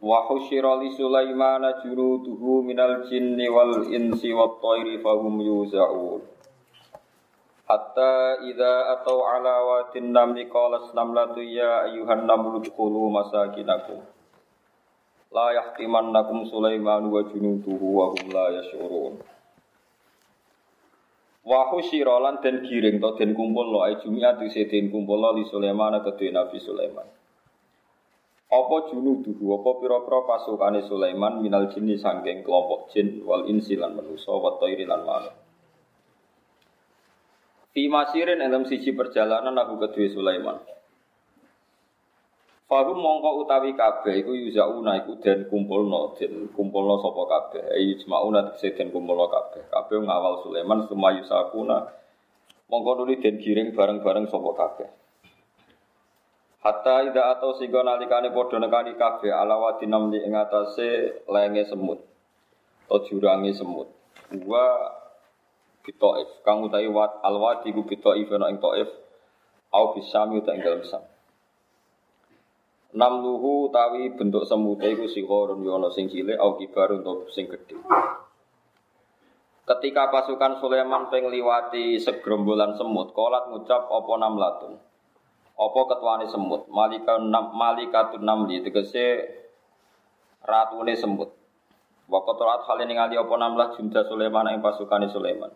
Wa husyira li Sulaimana junuduhu minal jinni wal insi wat thairi fahum yuza'un. Hatta idza atau ala watin namli qalas namlatu ya ayyuhan namlu dkhulu masakinakum. La yahtimannakum Sulaiman wa junuduhu wa hum la yash'urun. Wa husyira lan den giring to den kumpul lo ai jumiat den kumpul lo li Sulaiman kedue Nabi Sulaiman. Apa junuduhu apa pira-pira pasukane Sulaiman minal jinni sangking kelompok jin wal insi lan manusa wa thairi lan manuk. Fi masirin dalam siji perjalanan aku kedue Sulaiman. Fahum mongko utawi kabeh iku yuzauna iku den kumpulno den kumpulno sapa kabeh? Ayi jmauna tegese den kumpulno kabeh. Kabeh ngawal Sulaiman sumayu sakuna mongko nuli den giring bareng-bareng sapa kabeh Hatta ida atau sehingga nalikane padha nekani kabeh ala wadi namli ing lenge semut atau jurange semut. Wa bitoif kang utawi wat alwadi ku bitoif ana ing toif au bisami uta ing dalem sam. Namluhu utawi bentuk semute iku sihorun yo ana sing cilik au kibar untuk sing gedhe. Ketika pasukan Sulaiman pengliwati segerombolan semut, kolat ngucap apa namlatun. Apa ketuane semut? Malika nam malikatun namli tegese ratune semut. Wa qatarat hale ningali apa namlah junda Sulaiman ing pasukane Sulaiman.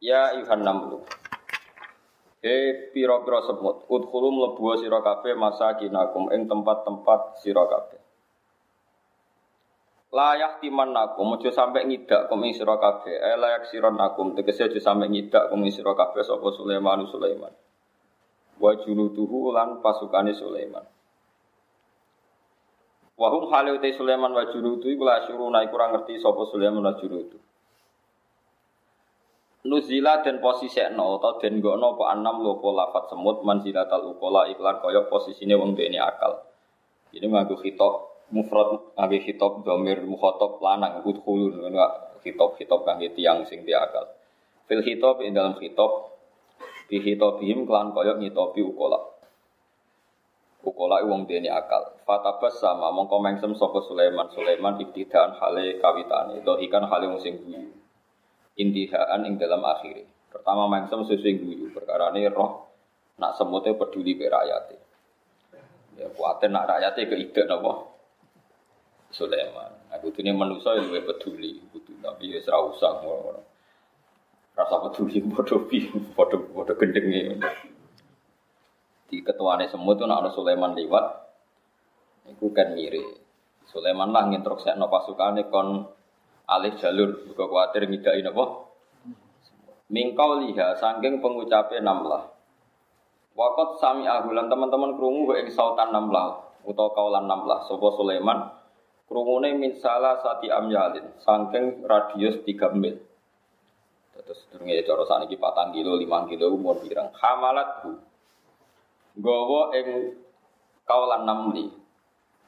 Ya ayuhan namlu. He pira-pira semut, udkhulu mlebu sira kabeh masakinakum ing tempat-tempat sira kabeh. Layak timan nakum, ojo sampe ngidak kum ing sira kabeh. Eh layak siron nakum, tegese ojo sampe ngidak kum ing sira kabeh sapa Sulaiman Sulaiman wa junuduhu lan pasukane Sulaiman. Wa hum hale utai Sulaiman wa junudu iku la syuruna iku ora ngerti sapa Sulaiman wa junudu. Nuzila dan posisi no atau den gono apa anam lopo lafat semut manzilatal ukola iklan koyok posisine wong dene akal. Ini nganggo khitab mufrad nganggo khitab domir mukhatab lanang udkhulun ngono khitab khitab kangge tiyang sing dia akal. Fil khitab ing dalam bihim kelan koyok nyitopi ukola. Ukola wong dene akal. Fatabas sama mongko mengsem sapa Sulaiman Sulaiman ibtidaan hale kawitane dohikan hale wong sing guyu. Intihaan ing dalam akhir. Pertama mengsem sesuai guyu perkara ini roh nak semutnya peduli ke rakyatnya. Ya kuatir nak rakyatnya ke ide napa? Sulaiman. Aku ini manusia yang lebih peduli, tapi ya serah ngono rasa peduli bodoh pi bodoh bodoh gendeng di ketuane semut tuh nak Sulaiman lewat itu kan mire Sulaiman lah ngintroksekno pasukane kon alih jalur. Buka kuatir ngidai napa mingkau liha saking pengucape namlah. Wakot sami ahulan teman-teman krungu ing sautan namlah utawa kaulan namlah. Sapa Sulaiman krungune min salah sati amyalin saking radius 3 mil Terus durunge cara saniki 4 kilo, 5 kilo umur pirang. Hamalat bu. Gowo ing kawalan namli.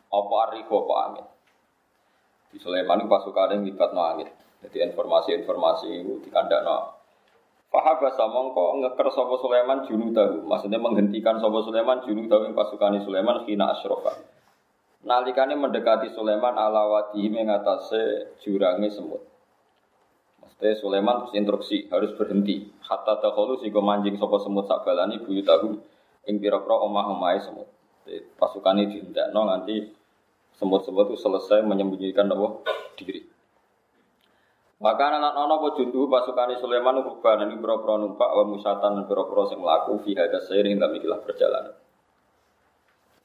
Apa ariko apa angin. Di Sulaiman itu pasukan yang libat no angin. Jadi informasi-informasi itu dikandakno. Fahabah samongko ngeker sapa Sulaiman junudahu. Maksudnya menghentikan sapa Sulaiman junudahu yang pasukan Sulaiman khina asyrofa. Nalikane mendekati Sulaiman ala wadi mengatasi jurangi semut. Teh Sulaiman terus instruksi harus berhenti. Hatta takholu sehingga manjing sopo semut sabalani buyu tahu ing pira-pira omah-omahe semut. Pasukan ini no nanti semut-semut itu selesai menyembunyikan nopo diri. Maka anak nono po jundu pasukan Sulaiman rubah ini pira-pira numpak wa musatan dan pira-pira sing mlaku fi seiring dalam ikilah perjalanan.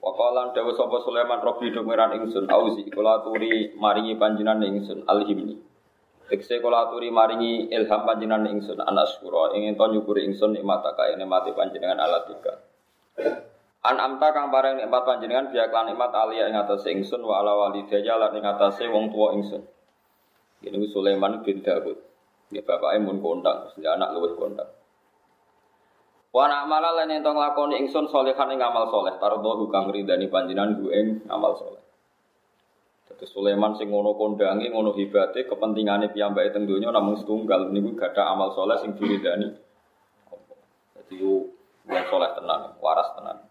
Wakalan dawa sopo Sulaiman robi dumiran ingsun auzi kula turi maringi panjinan ingsun alhimni. Tekse kula aturi maringi ilham panjenengan ingsun anak syura ingin to nyukuri ingsun nikmat ka ene mati panjenengan alatika. An amta kang pareng nikmat panjenengan biak lan nikmat alia ing atas ingsun wa ala walidayya lan ing atase wong tua ingsun. Ini Sulaiman bin Daud. Ya bapaknya mun kondang, dia anak luwih kondang. Wa nak malah lan ento nglakoni ingsun solehan ing amal soleh, tardo kang ridani panjenengan ku ing amal soleh. Dadi Sulaiman sing ngono kondange, ngono hibate, kepentingane piyambake teng donya namung setunggal niku gadah amal soleh sing diridani. Dadi wong soleh tenan, waras tenan.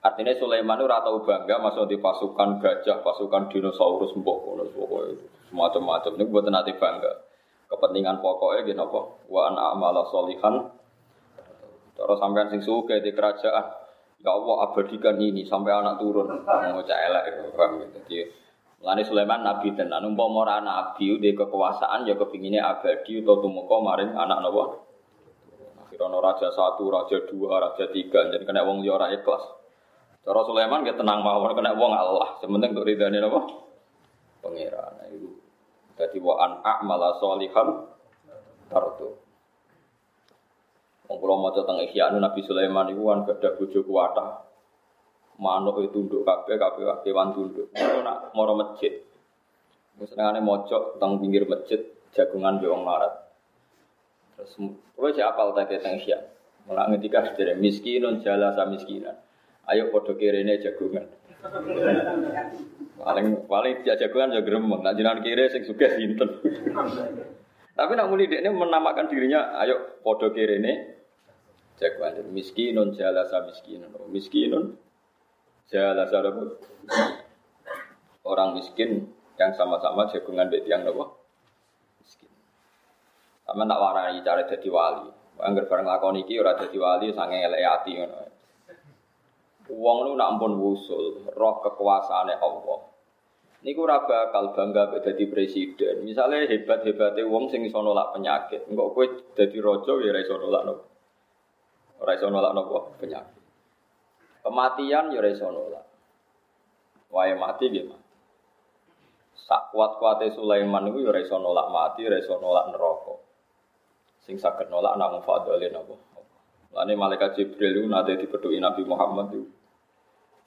Artinya Sulaiman itu tahu bangga masuk di pasukan gajah, pasukan dinosaurus, mbok kono semacam-macam. Ini buat nanti bangga. Kepentingan pokoknya gini apa? Wa an amala solihan. Terus sampean sing suka di kerajaan. Ya Allah abadikan ini sampai anak turun. Mau elek itu paham gitu. Lani Sulaiman nabi tenan umpama ora nabi di kekuasaan ya kepinginnya abadi atau tumeka maring anak napa. Akhirnya raja satu, raja dua, raja tiga, jadi kena wong liya ora ikhlas. Cara Sulaiman kita tenang mawon kena wong Allah. Sementing untuk ridhani apa? Pangeran. Itu. Jadi wa an a'mala sholihan tartu. Wong kula maca teng Ihya Nabi Sulaiman iku kan gadah bojo kuwatah. Manuk itu tunduk kabeh kabeh kewan tunduk. Ngono nak moro masjid. Senengane maca teng pinggir masjid jagungan yo wong larat. Terus kowe cek apal ta teng Ihya. Mulane ngendika sedere miskinun jala sa miskinan. Ayo podo kirene jagungan. Paling paling tidak jagungan ya gremeng. Nak jenengan kiri sing suka sinten. Tapi nak muni ini menamakan dirinya, ayo podo kirene jagungan. Miskinun jalasa miskinun. Miskinun jalasa apa? Orang miskin yang sama-sama jagungan beti yang apa? Miskin. Sama tak warai cara jadi wali. Angger bareng lakon iki ora dadi wali sange elek ati ngono. Wong lu nak ampun wusul, roh kekuasaane Allah. Niku ora bakal bangga dadi presiden. Misalnya hebat-hebate wong sing iso nolak penyakit, engko kowe dadi raja ya ora iso nolak nopo. Ora iso nolak nopo penyakit. Kematian ya ora iso nolak. Wae mati nggih Sak kuat-kuate Sulaiman niku ya ora iso nolak mati, ora iso nolak neraka. Sing saged nolak namung fadhole napa. Lane malaikat Jibril itu nanti dipedui Nabi Muhammad itu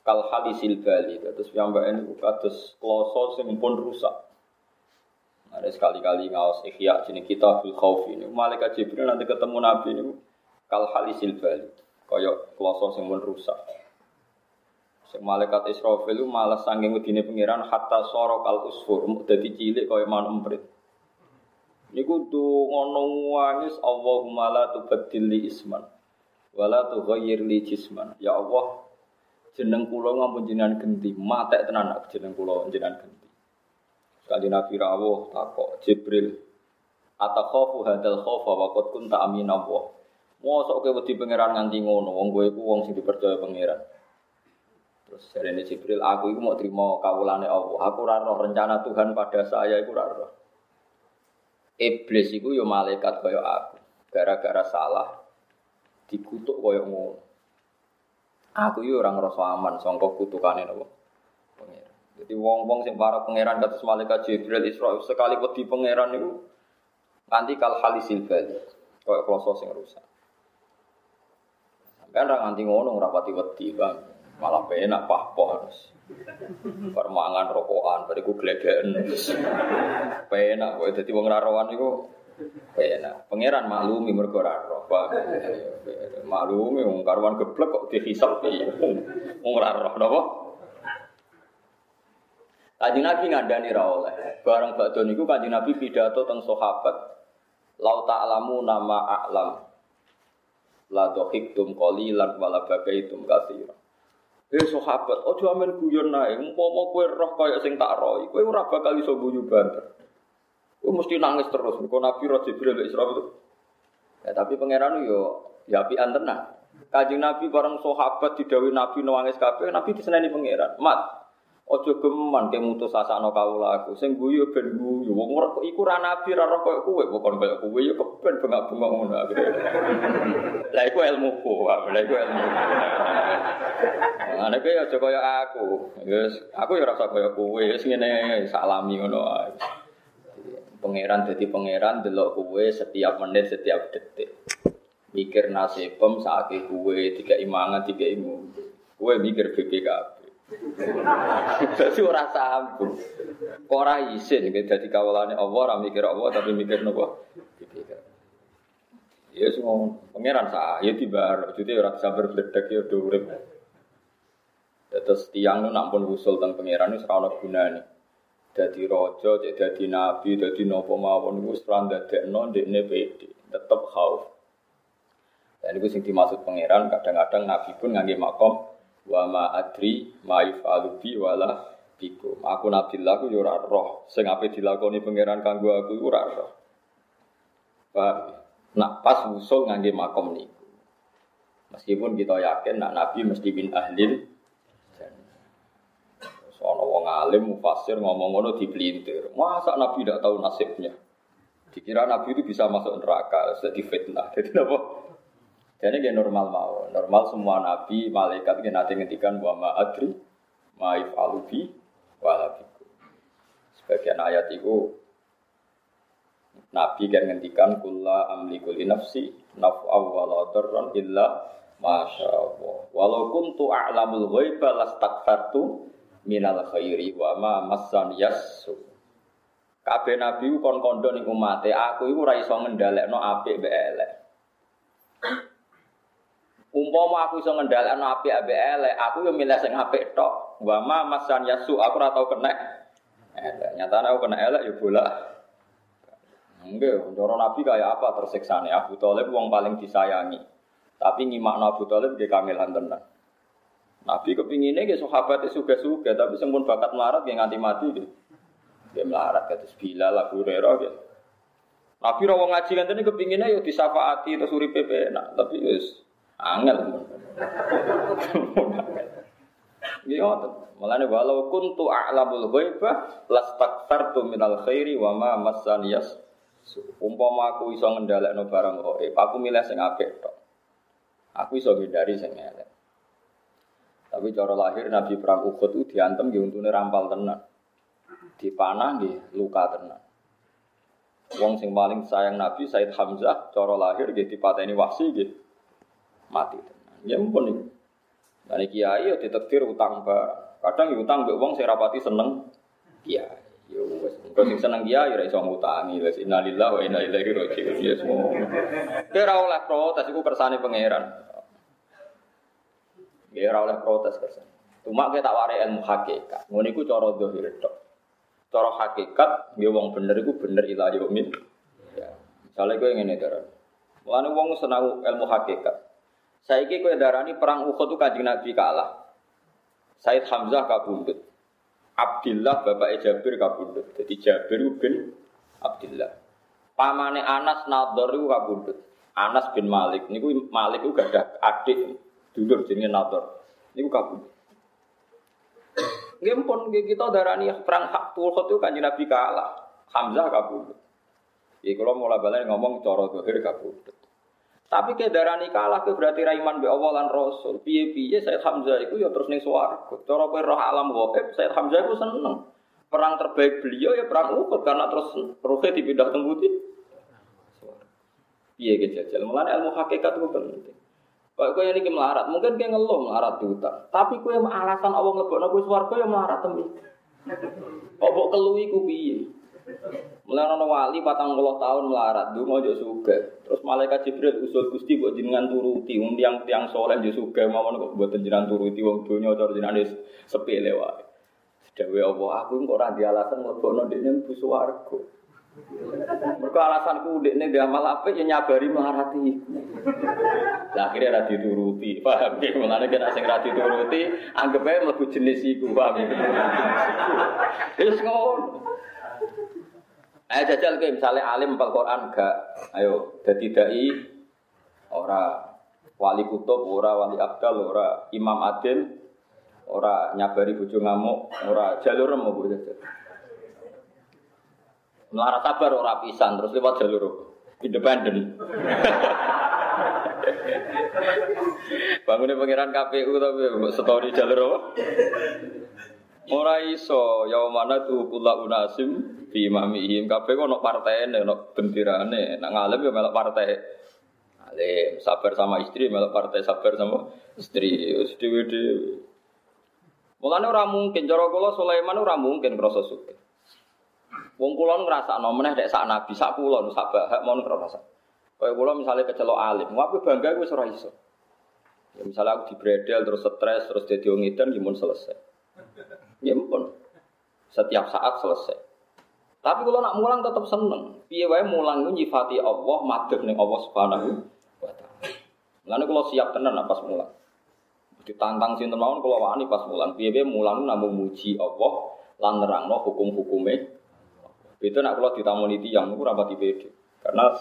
kal halisil bali terus ini kados kloso sing pun rusak ada sekali-kali ngawas ikhya sini kita bil khauf ini malaikat jibril nanti ketemu nabi ini kal halisil bali kaya kloso pun rusak sing malaikat Israfil itu malah sanging wedine pangeran hatta soro kal usfur dadi cilik kaya manuk emprit niku ngono wangis Allahumma la tubaddil li isman wala tughayyir li jisman ya Allah jeneng kula ngampun jenengan genti, matek tenan nak jeneng kula jenengan genti. Sekali Nabi rawuh takok Jibril atakhafu hadal khaufa wa qad kunta amin Allah. Mosok kowe wedi pangeran nganti ngono, wong kowe iku wong sing dipercaya pangeran. Terus jarene Jibril, aku iku mau terima kawulane Allah. Aku ora roh rencana Tuhan pada saya iku ora roh. Iblis iku yo malaikat kaya aku. Gara-gara salah dikutuk kaya. Aku yo orang ngrasa aman sangka kutukane? Pangeran. Jadi wong-wong sing para pangeran kados malaikat Jibril Isra sekali wedi pangeran niku nganti kal halisil bali. Kaya kloso sing rusak. Sampeyan ra nganti ngono ora pati wedi, Bang. Malah penak pahpoh. Permangan rokokan, bariku glegeken. Penak kok dadi wong rawan niku Enak. Pangeran maklumi mergo ora roh. Maklumi wong karuan geblek kok dihisab piye. Wong ora roh napa? Nabi ngandani ra oleh. Bareng badhe niku Kanjeng Nabi pidato teng sahabat. Lau ta'lamu nama a'lam. La dohiktum qalilan wala bagaitum katsira. Eh sahabat, ojo amen guyon nae. Umpama kowe roh kaya sing tak roh, kowe ora bakal iso guyu banter. Gue mesti nangis terus. Kau Nabi Roh Jibril Isra itu. Ya, tapi pangeran yo ya api tenang. Kajing Nabi bareng sahabat didawi Nabi nangis kabeh, Nabi diseneni pangeran. Mat, Ojo geman ke mutus asakno kawula aku. Sing guyu ben guyu. Wong ora iku ra nabi ra roh koyo kowe, bukan koyo kowe ya keben bengak-bengok ngono. Lah iku ilmuku, lah iku ilmu. Ana kowe aja koyo aku. Wis aku ya rasa koyo kowe, wis ngene salami ngono ae. Pangeran jadi pangeran delok kue setiap menit, setiap detik. Mikir nasibem saat kue tiga imangan, tiga imu. Kowe mikir BPKB. Dadi ora sambung. Ora isin gitu dadi kawulane Allah ora mikir Allah tapi mikir nopo? BPKB. Ya semua pangeran sah, ya tiba, jadi orang sabar berdek ya udah urip. Terus tiang nu nak pun usul tentang pangeran ini serana gunane. Jadi rojo, jadi nabi, jadi nopo mawon itu serang dadek non dekne pede, tetap khauf. Dan itu sing dimaksud pangeran kadang-kadang nabi pun ngangge makom wa ma adri ma yufalubi wala bikum. Aku nabi laku yo roh, sing ape dilakoni pangeran kanggo aku ora roh. Paham? Nak pas usul ngangge makom niku. Meskipun kita yakin nak nabi mesti bin ahlil Ono wong alim mufasir ngomong ngono dipelintir. Masa Nabi tidak tahu nasibnya? Dikira Nabi itu bisa masuk neraka, sudah difitnah. Jadi apa? Jadi dia normal mau. Normal semua Nabi, malaikat yang nanti ngendikan wa ma adri, ma alubi, walabiku. Sebagian ayat itu Nabi kan ngendikan kulla amli kulli nafsi naf'a wa la darran illa masya Allah. Walau kuntu a'lamul ghaiba lastakfartu minal khairi wa ma massan yasu. Kabeh nabi kon kondo ning aku iku ora iso ngendhalekno apik mbek elek. Umpama aku iso ngendhalekno apik mbek elek, aku yo milih sing apik tok. Wa ma massan yasu, aku ora tau kena elek. Nyatane aku kena elek yo bola. Enggak, cara Nabi kayak apa tersiksa nih Abu Talib wong paling disayangi. Tapi nyimak Abu Talib dia kangelan tenan. Nabi kepinginnya ke sahabatnya suga-suga, tapi sempun bakat melarat yang nganti mati gitu. Dia melarat kata Bila lah Hurairah gitu. Nabi rawang ngaji kan tadi kepinginnya yuk disafaati terus suri PP nah, tapi yus angel. Gitu, Mulane walau kuntu a'lamul ghaiba lastakfartu minal khairi wa ma massaniyas. Umpama aku iso ngendhalekno barang gaib, aku milih sing apik tok. Aku iso ngindari sing elek. Tapi cara lahir Nabi perang Uhud itu diantem di untune rampal tenan. Dipanah di luka tenan. Wong sing paling sayang Nabi Said Hamzah cara lahir nggih dipateni wasi nggih mati. Ya ampun. Dan kiai ya ditektir utang barang. Kadang ya utang mbek wong sing rapati seneng kiai. Ya wis, engko sing seneng kiai ora iso ngutangi. Wis innalillahi wa inna ilaihi raji'un. Ya semua. Kira oleh protes iku kersane pangeran. Ya ora oleh protes kersan. Cuma kita warai ilmu hakikat. Ngono iku cara zahir tok. Cara hakikat nggih wong bener iku bener ila yaumin. Ya. Misale kowe ngene daran. Mulane wong senang ilmu hakikat. Saiki kowe darani perang Uhud itu Kanjeng Nabi kalah. Said Hamzah kabundut. Abdullah bapak Jabir kabundut. Jadi Jabir bin Abdullah. Pamane Anas Nador itu kabundut. Anas bin Malik niku Malik itu gak ada adik dulur jenenge Nador. Niku kabur. Nggih pun kita darani perang hak Tuhud itu kan Nabi kalah. Hamzah kabur. Ya kalau mulai balik ngomong cara dohir kabur. Tapi ke darani kalah ke berarti raiman be Allah lan Rasul. Piye-piye Said Hamzah itu ya terus ning swarga. Cara kowe roh alam gaib Said Hamzah itu seneng. Perang terbaik beliau ya perang Uhud karena terus rohnya dipindah teng putih. Piye ke jajal. Mulane ilmu hakikat itu penting. Kok kowe niki melarat, mungkin kowe ngeluh melarat diutang. Tapi kowe alasan Allah ngebokno kowe swarga ya melarat temi. Kok mbok keluhi ku piye? Mulai ana wali patang puluh tahun melarat, dungo yo suga. Terus malaikat Jibril usul Gusti mbok jenengan turuti, wong tiang-tiang soleh yo suga mawon kok mboten jenengan turuti wong donya cara jenengan sepele wae. Dewe Allah, aku kok ora di alasan mlebokno dekne mlebu swarga. Mereka alasanku ini dia malah apa ya nyabari melarati. Nah, akhirnya rati turuti, paham ya? Mulanya kena sing rati turuti, anggap aja melebu jenis itu, paham ya? Ngono. Ayo jajal ke misalnya alim Al Quran gak, ayo jadi dai, ora. Wali kutub, ora. Wali abdal, ora. Imam adil, ora. Nyabari bojo ngamuk, ora. Jalur remo bu jajal. Melarat sabar ora pisan terus lewat jalur independen. Bangunnya pangeran KPU tapi story jalur apa? Ora iso, ya tuh kula unasim di imamihim kabeh ono partene, ono bendirane, nak ngalem ya melok partai. Alim, sabar sama istri, malah partai sabar sama istri. Wis dhewe-dhewe. Mulane ora mungkin cara kula Sulaiman ora mungkin krasa sugih. Wong kula ngrasakno meneh dek sak nabi, sak kula sak bahak mau ngrasa. Kaya kula misalnya kecelok alim, ngapain bangga wis ora iso. Ya misalnya aku dibredel terus stres terus jadi wong edan gimana selesai. Ya pun. Setiap saat selesai. Tapi kalau nak mulang tetap seneng. Piye wae mulang itu nyifati Allah, madhep ning Allah Subhanahu wa taala. Mulane kalau siap tenan pas mulang. Ditantang sinten mawon kula wani pas mulang. Piye wae mulang namung muji Allah lan nerangno hukum-hukume. Itu nak kula ditamoni tiyang niku ora pati pede. Karena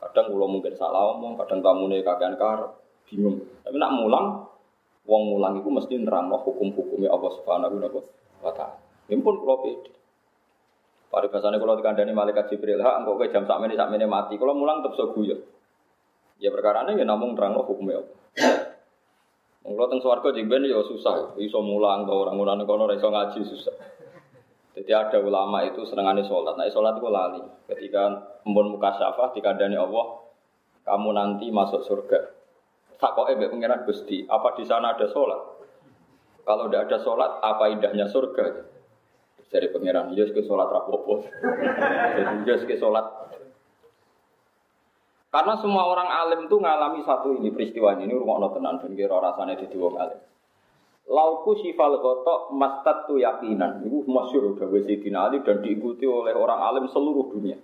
kadang kula mungkin salah omong, kadang tamune kakean karep bingung. Tapi nak mulang, wong mulang itu mesti nerangno hukum-hukumnya Allah Subhanahu wa taala. Ini pun kalau pede. Pada bahasanya kalau dikandani malaikat Jibril, hak engkau ke jam sakmene sakmene mati. Kalau mulang tetap seguyo. Ya perkara ini ya namun nerangno hukumnya Allah. Kalau teng swarga jengben ya susah, iso mulang tau orang mulang kono iso ngaji susah. Jadi ada ulama itu senengane sholat. Nah sholat itu lali. Ketika embun muka syafah dikandani Allah, kamu nanti masuk surga kok mbek pengiran Gusti, apa di sana ada sholat? Kalau tidak ada sholat, apa indahnya surga? Dari pengiran, iya ke sholat rapopo. Jadi iya ke sholat. Karena semua orang alim itu ngalami satu ini peristiwa ini, rumah tenan ben kira rasanya di wong alim. Lauku sifal gotok mastat tu yakinan. Itu masyur udah Sayyidina dan diikuti oleh orang alim seluruh dunia.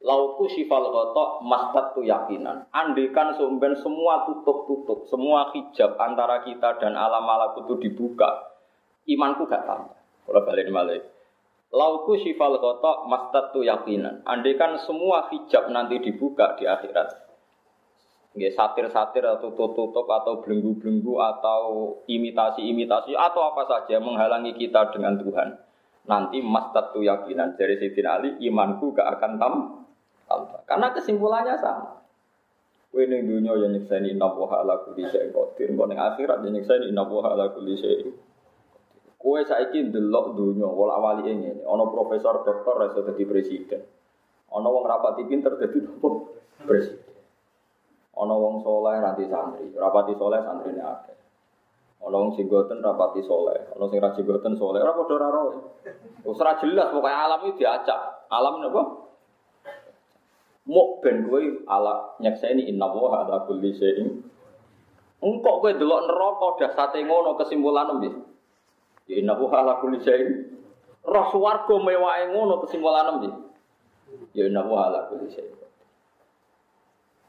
Lauku sifal kotok mastat tu yakinan. Andikan sumben semua tutup-tutup, semua hijab antara kita dan alam malakut itu dibuka, imanku gak tambah. Kalau balik balik. Lauku sifal kotok mastat tu yakinan. Andikan semua hijab nanti dibuka di akhirat. Nggak satir-satir atau tutup-tutup atau belenggu-belenggu atau imitasi-imitasi atau apa saja menghalangi kita dengan Tuhan. Nanti mastat tu yakinan dari Sayyidina Ali imanku gak akan tambah tambah. Karena kesimpulannya sama. Kowe ning dunya ya nyekseni inna wa ala kulli syai'in qadir, kok ning akhirat ya nyekseni inna wa ala kulli syai'in. Kowe saiki ndelok dunya wala wali ngene, ana profesor doktor ra iso dadi presiden. Ana wong rapati pinter dadi nopo? Presiden. Ana wong saleh ranti santri, rapati saleh santrine akeh. Ana wong jenggoten rapati saleh, ana sing ra jenggoten saleh, ora padha ora jelas pokoke alam iki diacak. Alam napa? Mok ben kowe ala nyekseni inna wa ala kulli syai'in. Engkok kowe delok neraka dasate ngono kesimpulan piye? Ya inna wa ala kulli syai'in. Roh swarga mewahe ngono kesimpulan piye? Ya inna wa ala kulli syai'in.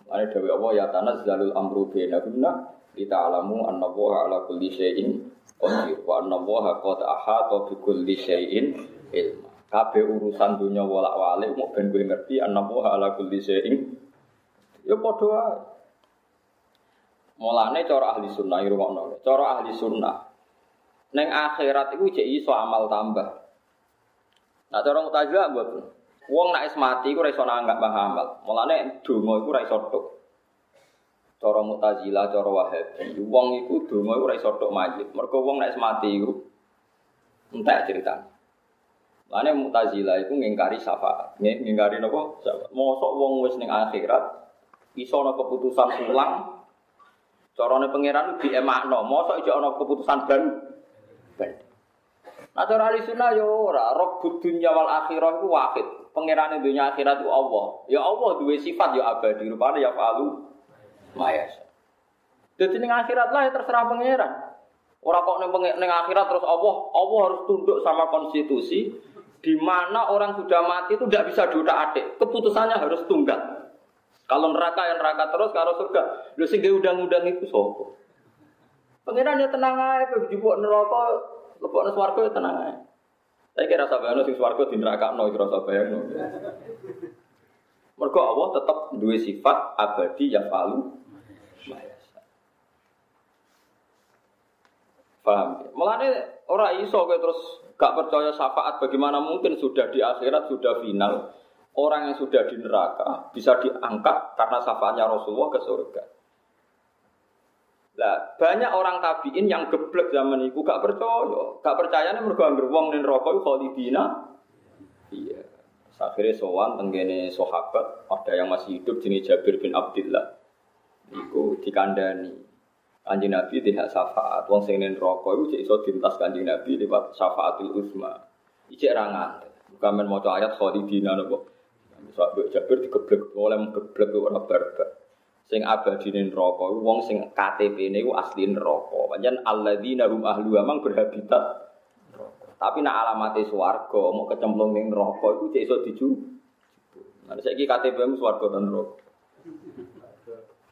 Mane dewe Allah ya tanazzalul amru bainakunna kita alamu anna wa ala kulli syai'in qadir wa anna wa qad ahata bi kulli syai'in ilma. Kabeh urusan dunia wolak walik mau ben gue ngerti anak ala kulli syai'in. Ya padha wae. Mulane cara ahli sunnah ngrungokno. Cara ahli sunnah neng akhirat iku jek iso amal tambah. Nah cara mutazilah mboten. Wong nek mati iku ora iso nanggap amal. Mulane donga iku ora iso tok. Cara mutazilah, cara wahabi, wong iku donga iku ora iso tok mayit. Mergo wong nek mati iku entek ceritanya. Lane Mu'tazilah itu ngingkari syafaat. Ngingkari napa? Syafaat. Mosok wong wis ning akhirat iso ana keputusan ulang carane pangeran di emakno. Mosok ijo ana keputusan ban ban. Nah cara ahli sunnah yo ora, rob dunya wal akhirah iku wahid. Pangeran dunya akhirat itu Allah. Ya Allah duwe sifat ya abadi rupane ya falu mayas. Jadi ning akhirat lah ya terserah pangeran. Ora kok ning akhirat terus Allah, Allah harus tunduk sama konstitusi, di mana orang sudah mati itu tidak bisa dua adik. Keputusannya harus tunggal. Kalau neraka yang neraka terus, kalau surga, lu sih undang-undang itu sopo. Pengiran ya tenang aja, jubuk neraka, lebok swarga ya tenang aja. Saya kira bayang sing swarga di neraka no itu rasa bayang Mergo Allah tetap dua sifat abadi yang palu. Paham? Mulane orang iso terus Gak percaya syafaat bagaimana mungkin sudah di akhirat sudah final orang yang sudah di neraka bisa diangkat karena syafaatnya Rasulullah ke surga. Lah banyak orang tabiin yang geblek zaman itu gak percaya, gak percaya nih mereka angger wong ning neraka khalidina. Iya. Akhirnya sowan tenggene sahabat ada yang masih hidup jenis Jabir bin Abdullah. Iku dikandani. Kanjeng Nabi tidak syafaat. Wong sing ning neraka iku iso dintas Kanjeng Nabi lewat syafaatul uzma. Iki ra nganti. Bukan maca ayat khalidina napa. Sak mbok Jabir digeblek oleh geblek ora barbar. Sing abadi ning neraka iku wong sing KTP-ne iku asli neraka. Pancen alladzina hum ahlu amang berhabitat Tapi nak alamate swarga mau kecemplung ning neraka iku iso diju. Nah saiki KTP-mu swarga dan neraka.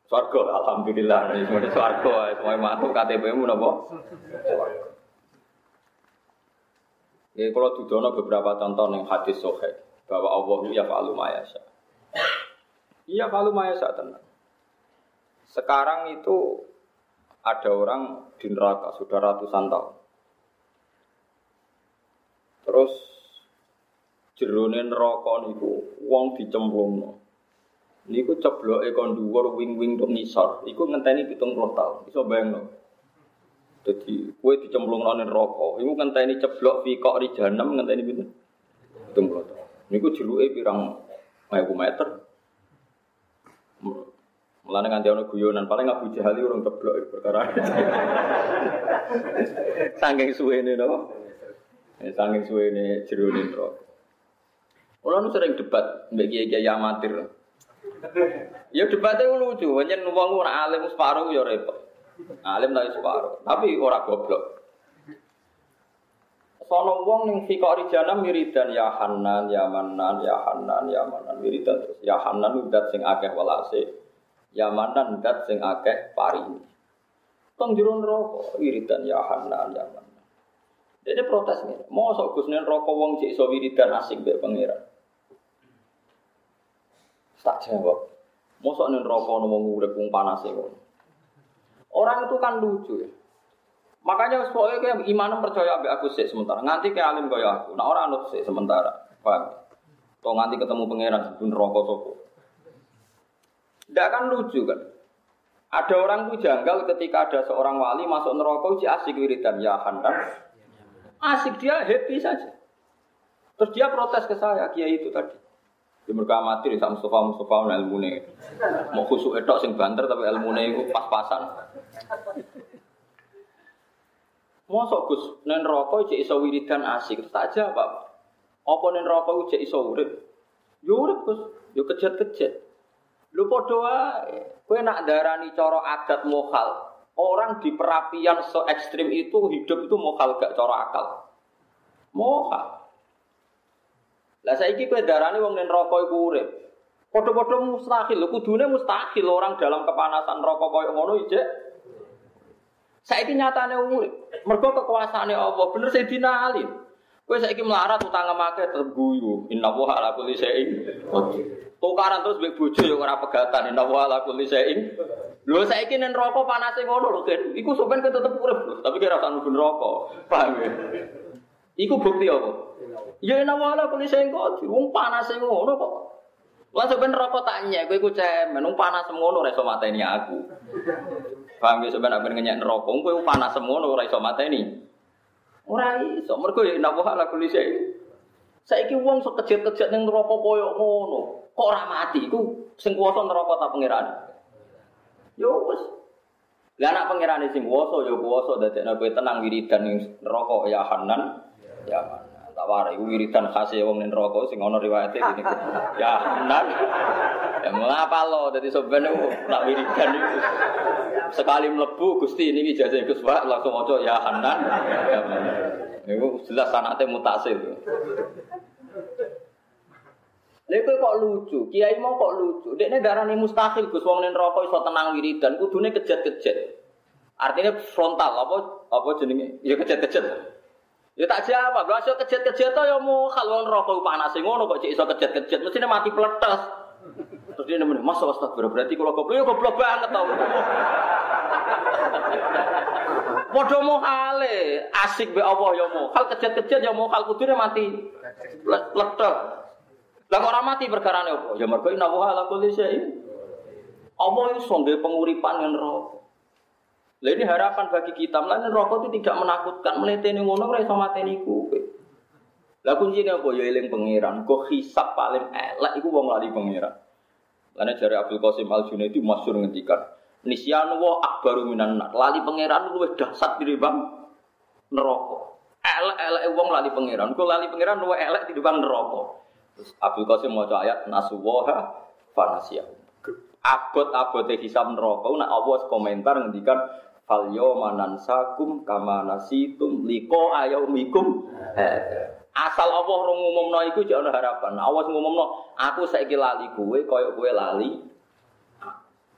Swarga, alhamdulillah. Ini semua di swarga, semua mantu KTP-mu napa? Ya, kalau dudono beberapa contoh yang hadis sohe bahwa Allah ya falu mayasa. Iya falu mayasa tenang. Sekarang itu ada orang di neraka sudah ratusan tahun. Terus jerone neraka niku wong dicemplungno. Niku cebloke kon dhuwur wing-wing tok ngisor. Iku ngenteni 70 tahun. Iso bayangno. Dadi kowe dicemplungno ning neraka, iku ngenteni ceblok fi kok ri jahanam ngenteni pinten? 70 tahun. Niku jeruke pirang ewu meter. Mulane nganti ana guyonan, paling Abu Jahal urung ceblok perkara. Saking suwene no. Saking suwene jerone neraka. Kulo nu sering debat mbek kiai-kiai amatir. Ya debatnya lucu, hanya wong ora alim separuh ya repot. Alim tapi separuh, tapi ora goblok. Sono wong ning fikori jana miridan ya Hanan, ya Manan, ya Hanan, ya Manan wiridan terus. Ya Hanan udat sing akeh welase. Ya Manan udat sing akeh parini. Tong jero neraka wiridan ya Hanan, ya Manan. Jadi protes nih, mau sok Gus neraka wong cek iso wiridan asik mbek pangeran. Tak jawab. Mosok neraka ono wong urip wong panas e Orang itu kan lucu ya. Makanya soalnya kayak iman percaya ambek aku sih sementara. Nganti kayak alim kaya aku. Nah orang anut sih sementara. Paham? Kau nganti ketemu pangeran sebelum rokok sopo. Tidak kan lucu kan? Ada orang tuh janggal ketika ada seorang wali masuk neraka uji asik wiridan ya handan. Asik dia happy saja. Terus dia protes ke saya, kiai itu tadi. Di mereka amatir, sama Mustafa Mustafa ilmu nih. Mau khusuk etok sing banter tapi ilmu nih itu pas-pasan. Mosok Gus nen rokok cek iso wiridan asik tak aja Pak. Apa nen rokok cek iso urip? Yo urip Gus, yo kejet-kejet. Lu padha wae. Nak darani cara adat mokal. Orang di perapian se ekstrim itu hidup itu mokal gak cara akal. Mokal. Lah saiki kowe darane wong ning neraka iku urip. Padha-padha mustahil, kudune mustahil orang dalam kepanasan neraka koyo ngono ijek. Saiki nyatane urip. Mergo kekuasaane Allah, bener Sayyidina Ali. Kowe saiki melarat utang make terguyu. Inna wa ala kulli syai'in Tukaran terus mbek bojo ya ora pegatan. Inna wa ala kulli syai'in. Lho saiki ning neraka panase ngono lho, Ken. Iku sampean tetep urip, tapi kira usah neraka. Paham ya? Iku bukti apa? Ya ina wala kuli sing kok wong panas ngono kok. Lah sampean rokok tak nyek kowe iku cemen wong panas ngono ora iso mateni aku. Paham ya sampean ben ngenyek neraka kowe panas ngono ora iso mateni. Ora iso mergo ya wala kuli sing. Saiki wong sok kejet-kejet ning neraka koyo ngono. Kok ora mati iku sing kuwasa neraka ta pangeran. Yo wis Lah anak pangeran sing kuwasa ya kuwasa dadekno kowe tenang wiridan ning neraka ya Hanan Ya mana? Tak warai wiridan khas ya wong neraka sing ana riwayate ini. Ya nan. Ya ngapa lo dadi sampean nak wiridan itu. Sekali mlebu Gusti niki jajah Gus Pak langsung maca ya Hanan. Ya? Niku jelas sanate mutasil. Lha kok lucu, kiai mau kok lucu. Dekne darani mustahil Gus wong ning neraka iso tenang wiridan, kudune kejet-kejet. Artinya frontal apa apa jenenge? Ya kejet-kejet. Ya tak jawab, lha iso kejet-kejet to ya mau kalau neraka panas ngono kok cek iso kejet-kejet, mestine mati peletes. Terus dia nemen, "Mas astagfirullah, berarti kalau goblok ya goblok banget tau." Padha mohale, asik be Allah ya mau. Hal kejet-kejet ya mau hal kudune mati peletes. Lah kok ora mati perkarane apa? Ya mergo inna wa ala kulli syai'in. Allah iso nggawe penguripan yang neraka. Lah ini harapan bagi kita. Mulane rokok itu tidak menakutkan. Meleteni ngono ora iso mateni kowe. Lah kuncine apa ya eling pangeran. Kok hisap paling elek iku wong lali pangeran. Karena jari Abdul Qasim Al Junaidi masyhur ngendikan, Nisyanu wa akbaru minan nar. Lali pangeran luwih dahsyat tinimbang neraka. Elek-elek wong lali pangeran. Kok lali pangeran luwih elek tinimbang neraka. Terus Abdul Qasim maca ayat nasuwaha fanasiyahu. Abot-abote hisab neraka nak Allah komentar ngendikan fal yawma nansakum kama nasitum liqa ayaumikum. Asal Allah rong ngumumno iku jek ana harapan. Allah ngumumno aku saiki lali kowe kaya kowe lali.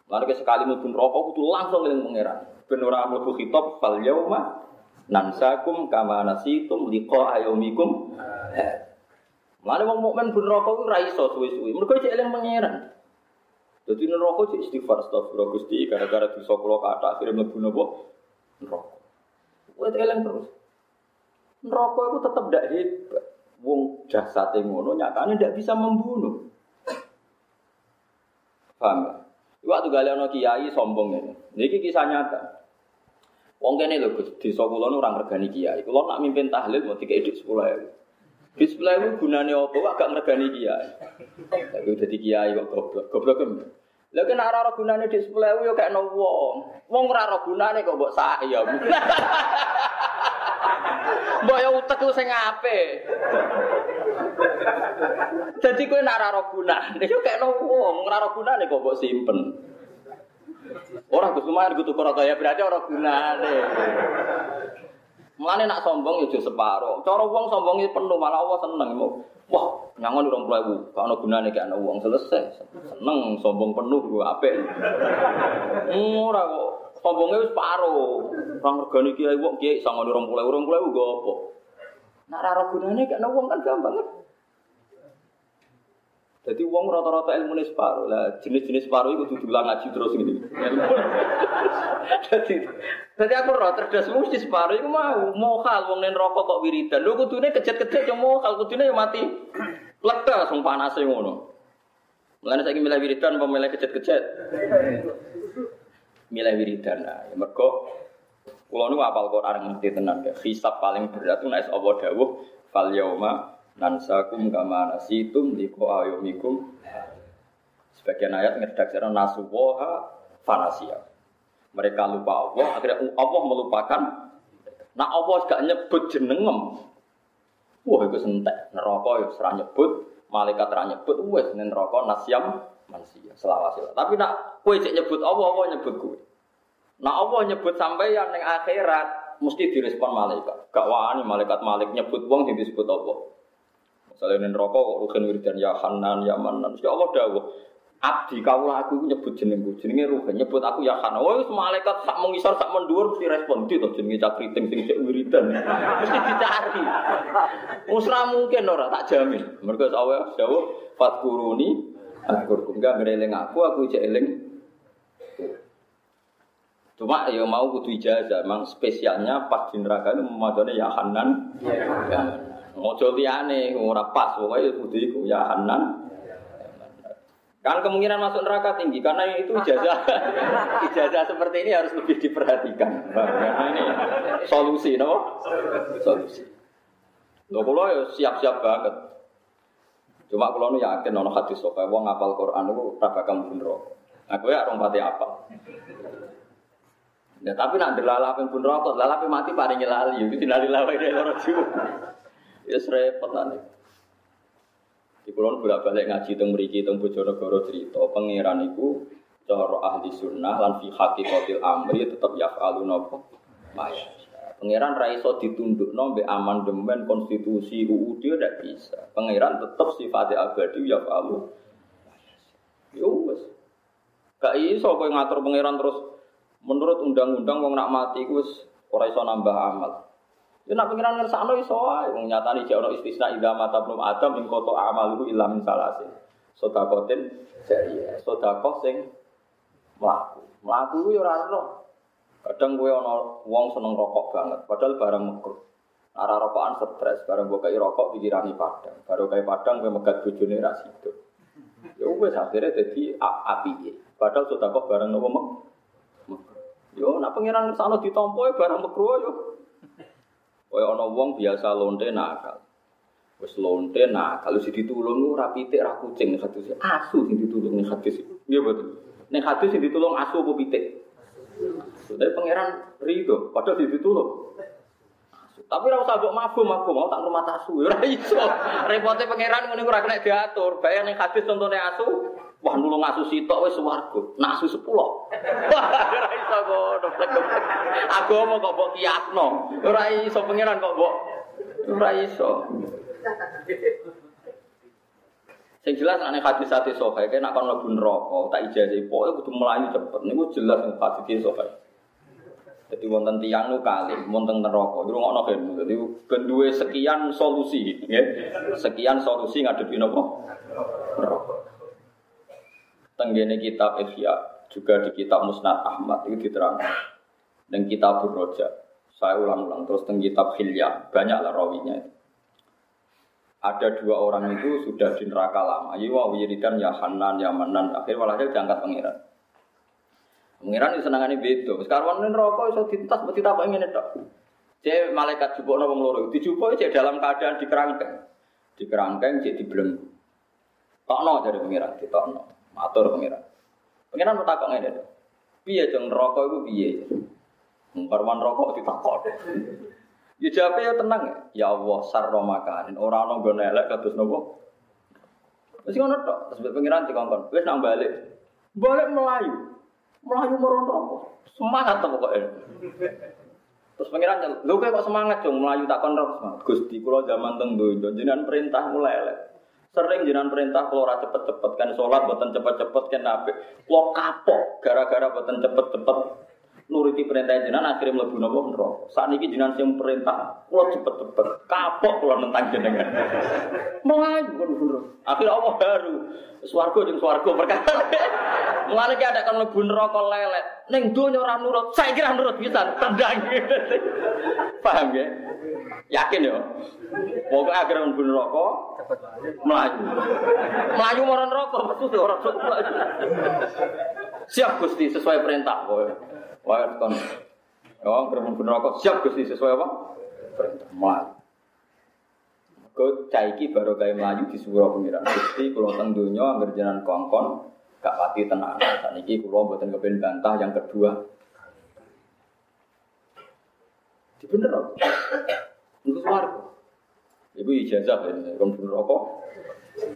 Ke sekali mlebu neraka kudu langsung eling pangeran. Ben ora mlebu khitab fal yauma nansakum kama nasitum liqa ayaumikum. Lalu wong mukmin ben neraka ku ora iso suwe-suwe. Mergo eling pangeran. Jadi neraka cek istighfar astagfirullah Gusti gara-gara dosa kula akhirnya mlebu napa? Neraka. Kowe eling terus. Neraka itu tetap tidak hebat. Wong jasate ngono nyatane tidak bisa membunuh. Paham ya? Waktu gale ana kiai sombong ini. Niki kisah nyata. Wong kene lho Gus, desa kula nu ora ngregani kiai. Kula nak mimpin tahlil mau dikek dik 10.000. Dik 10.000 gunane apa kok gak ngregani kiai. Tapi dadi kiai kok goblok. Goblok kan. Lha kena ora ora gunane dik 10.000 yo gak ono wong. Wong ora ora gunane kok mbok sak ya. Mbok ya utek ku sing apik. Dadi kowe nek ora ora gunane yo gak ono wong, ora ora gunane kok mbok simpen. Orang Gus Umar kudu kaya ya berarti orang gunane. Mulane nak sombong ya separo. Cara wong sombong itu penuh malah Allah seneng. Wah, nyangon urung puluh gak ono gunane gak ono wong selesai. Seneng sombong penuh gua apik. Ora kok sombongnya paro. Orang regani kiai wong kiai sangon urung puluh urung puluh go apa? Nak ora gunane gak ono wong kan gampang kan. Jadi uang rata-rata ilmu ini separuh lah. Jenis-jenis separuh itu tujuh ngaji terus ini. jadi, jadi aku rata cerdas mesti separuh itu mau mau hal uang nen rokok kok wiridan. Lu kudune kejet-kejet yang mau hal kudune yang mati. Lega sung panase ngono. Mulane saiki milih wiridan apa milih kejet-kejet? Milih wiridan. Nah, ya mergo kula nu apal Quran ngerti tenan ya. Hisab paling berat itu nek Allah dawuh fal yauma nansakum kama nasitum liko ayomikum. Sebagian ayat ngedakseran nasuwoha fanasia. Mereka lupa Allah akhirnya Allah melupakan. Nah Allah gak nyebut jenengem. Wah itu sentek. Neraka ya serah nyebut malaikat serah nyebut wes neraka nasyam manusia selawase. Tapi nak kue cek nyebut Allah Allah nyebut kue nah Allah nyebut sampai yang akhirat mesti direspon malaikat. Gak wani malaikat malik nyebut wong yang disebut Allah Misalnya ini rokok kok rugen wiridan ya Hanan ya Manan. Ya Allah dawuh. Abdi kaulah aku nyebut jenengku, jenenge rugen nyebut aku ya Hanan. Oh, malaikat sak mengisar sak mendur mesti respon itu jenenge cakriting sing cek wiridan. Mesti dicari. Usra mungkin ora tak jamin. Mergo Allah dawuh fatkuruni Aku enggak ngereling aku, aku cek eling Cuma ya mau kudu ijazah, memang spesialnya pas di neraka itu memacanya ya Hanan. Ya. Mojo liyane ora pas pokoke kudu iku ya Hanan. Kan kemungkinan masuk neraka tinggi karena itu ijazah ijazah seperti ini harus lebih diperhatikan. Karena ini solusi, no? Solusi. Lo kalau ya siap-siap banget. Cuma kalau nu yakin nono hadis sokai, wong ngapal Quran itu raba kamu bener. Aku ya orang pati apa. Ya tapi nak dilalapin pun rokok, lalapin mati paling lali, itu tidak dilalapin dari orang juga. Ya repot nanti. Di kulon bolak balik ngaji teng mriki teng Bojonegoro cerita pangeran iku cara ahli sunnah lan fi haqiqatil amri tetep yaf'alu napa? Maya. Pangeran ra iso ditundukno mbek amandemen konstitusi UUD ndak bisa. Pangeran tetep sifatnya abadi yaf'alu. Yo wis. Gak iso kowe ngatur pangeran terus menurut undang-undang wong nak mati ku wis ora iso nambah amal. Ya nak pengiran ngersakno iso wae wong nyatani jek ono istisna ida mata belum adam ing koto amaluhu illa min salasin. Sodakotin jariah, sodako sing mlaku. Mlaku ku ora ono. Kadang kowe ana wong seneng rokok banget, padahal barang mekruh. Ara rokokan stres, barang mbok kei rokok pikirane padang. Baru kei padang kowe megat bojone ra sido. Ya wis akhirnya dadi api. Padahal sedekah barang nopo mek. Yo nak pangeran ngersakno ditampa barang mekruh yo. Kaya ana wong biasa lonte nakal. Wis lonte nakal wis ditulung ora pitik ra kucing hadis asu sing ditulung ning hadis. Nggih betul. Ning hadis sing ditulung asu apa pitik? Tapi pangeran ridho, padahal ditulung. Tapi ora usah mbok mabuk mabuk mau tak rumah tasu. Ora iso. Repote pangeran ngene ora kena diatur. Bayang ning hadis contone asu, wah nulung asu sitok wis swarga. Nah asu 10. Ora Agama kok mbok kiasno. Ora iso pangeran kok mbok ora iso. Sing jelas ane hadis hati sokai, kena kon mlebu neraka, tak ijazah pokoke kudu melayu cepet. Niku jelas hadis sokai. Jadi wonten tiang nu kali, wonten neraka. Iku ngono kan. Jadi ben sekian solusi, ya. Sekian solusi ngadepi napa? Neraka. Tenggene kitab Ihya juga di kitab Musnad Ahmad itu diterangkan. Dan kitab Roja. Saya ulang-ulang terus teng kitab Hilya, banyaklah rawinya itu. Ada dua orang itu sudah di neraka lama. Iya, wiridan ya Hanan, ya Manan. Akhirnya walhasil diangkat pengiran. Pengiran itu senangannya beda. Sekarang ini rokok iso tintas, mesti tak ingin itu. Jadi malaikat jubuk wong loro. Dijubuk cek dalam keadaan di kerangkeng. Di kerangkeng cek dibelenggu. Tokno jadi pengiran, di tokno. Matur pengiran. Pengiran mau takok ngene to. Piye rokok itu piye? Karwan rokok ditakok. Ya jawabnya ya tenang ya. Ya Allah sarro makanin. Orang orang gue nelek kados nopo. Terus ngono tok. Terus pengiran dikongkon. Wes nang balik. Balik Melayu. Melayu meron rokok. Semangat tuh pokoknya. Terus pengiran nyel, lu kok semangat dong Melayu tak rokok. Gusti kula zaman teng donya jenengan perintah mulai elek. Sering jenengan perintah kalau ora cepet-cepet kan sholat boten cepet-cepet kan nabi. Lo kapok gara-gara boten cepet-cepet nuruti perintah jenengan akhirnya mlebu napa neraka. Sakniki jenengan sing perintah, kula cepet-cepet kapok kula nentang jenengan. Melayu kan bener. Akhirnya Allah baru swarga jeung swarga perkara. Mulane ki ada kan mlebu neraka lelet. Ning donya ora nurut, saya kira nurut bisa tendang. Paham ya? Yakin ya? Pokoknya akhirnya mlebu neraka melayu. Melayu marang neraka, maksudnya orang melayu. Siap Gusti sesuai perintah pokoknya. Wah, kon. Oh, kerumunan bener kok siap Gusti sesuai apa? Mal. Kau caiki baru kayak melayu di surau pengiran. Gusti kalau teng dunia anggar kongkon gak pati tenang. Saat ini kalau buatan kepen bantah yang kedua. Di bener kok. Untuk suaraku. Ibu ijazah ya, kon bener kok.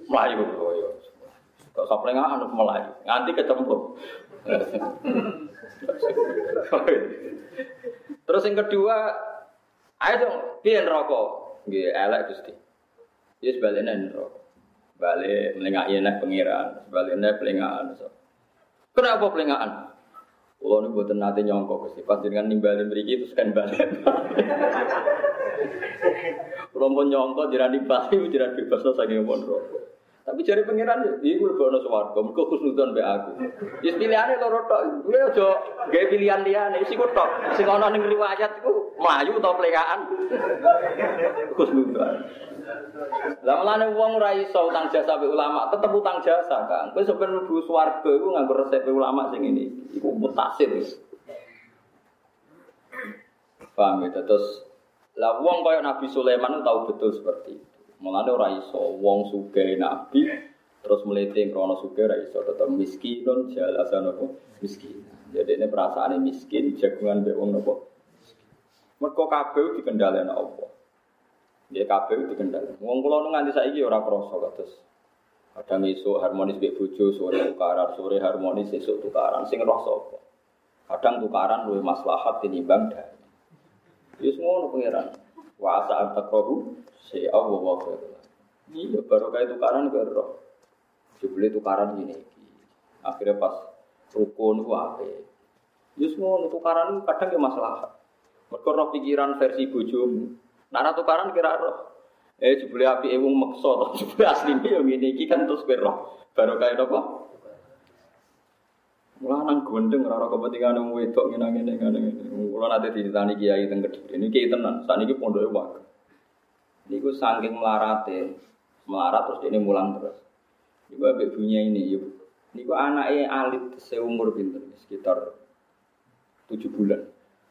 Melayu. Kok saplengan anu melayu. Nganti kecemplung. Terus yang kedua, ayo dong, piye rokok? Nggih, elek Gusti. Ya sebaliknya rokok. Balik melengak enak pengiran, sebaliknya pelengahan. Kenapa pelengahan? Kalau ini buatan nanti nyongkok Gusti, dengan nimbalin beri terus kan balik. Kalau mau nyongkok, jiran nimbali, jiran bebas, saking rokok. Tapi jari pangeran iki kuwi bono swarga, mergo khusnudon mbek aku. Wis pilihane loro tok. Kuwi aja gawe pilihan liyane, sing tok. Sing ana ning riwayat iku mlayu utawa plekaan. Khusnudon. Lah mulane wong ora iso utang jasa mbek ulama, tetep utang jasa, Kang. Kowe sampe mlebu swarga iku nganggo resep ulama sing ini. Iku mutasir wis. Paham ya, terus lah wong kaya Nabi Sulaiman tahu betul seperti itu. Mulane ora iso wong sugih nabi terus melete krono sugih ora iso tetep miskinun jalasan apa miskin. Jadi ini perasaan miskin jagungan mbek wong napa. Mergo kabeh dikendhaleni Allah. Ya kabeh dikendhaleni. Wong kula nganti saiki ora krasa kados Kadang esuk harmonis mbek bojo, sore tukaran, sore harmonis esuk tukaran. Sing roh sapa? Kadang tukaran luwih maslahat tinimbang damai. Wis ngono pangeran. Wa asa antakrohu si Allah wa Iya baru kayak tukaran ke roh. Jubli tukaran gini. Akhirnya pas rukun itu apa? Yus mau tukaran kadang ya masalah. Mereka roh pikiran versi bojomu. Nara tukaran kira roh. Eh jubli api ewung toh jubli asli ini yang ini kan terus ke roh. Baru kayak apa? Mulanang gondeng ora kepentingan wong wedok ngene ngene ngene ngene. Kula nate ditani kiai teng Kediri. Niki tenan, saniki pondoke wae. Niku saking melarate, melarat terus ini mulang terus. Niku ambek bunyi ini, yuk. Niku anaknya alit seumur pinter, sekitar tujuh bulan.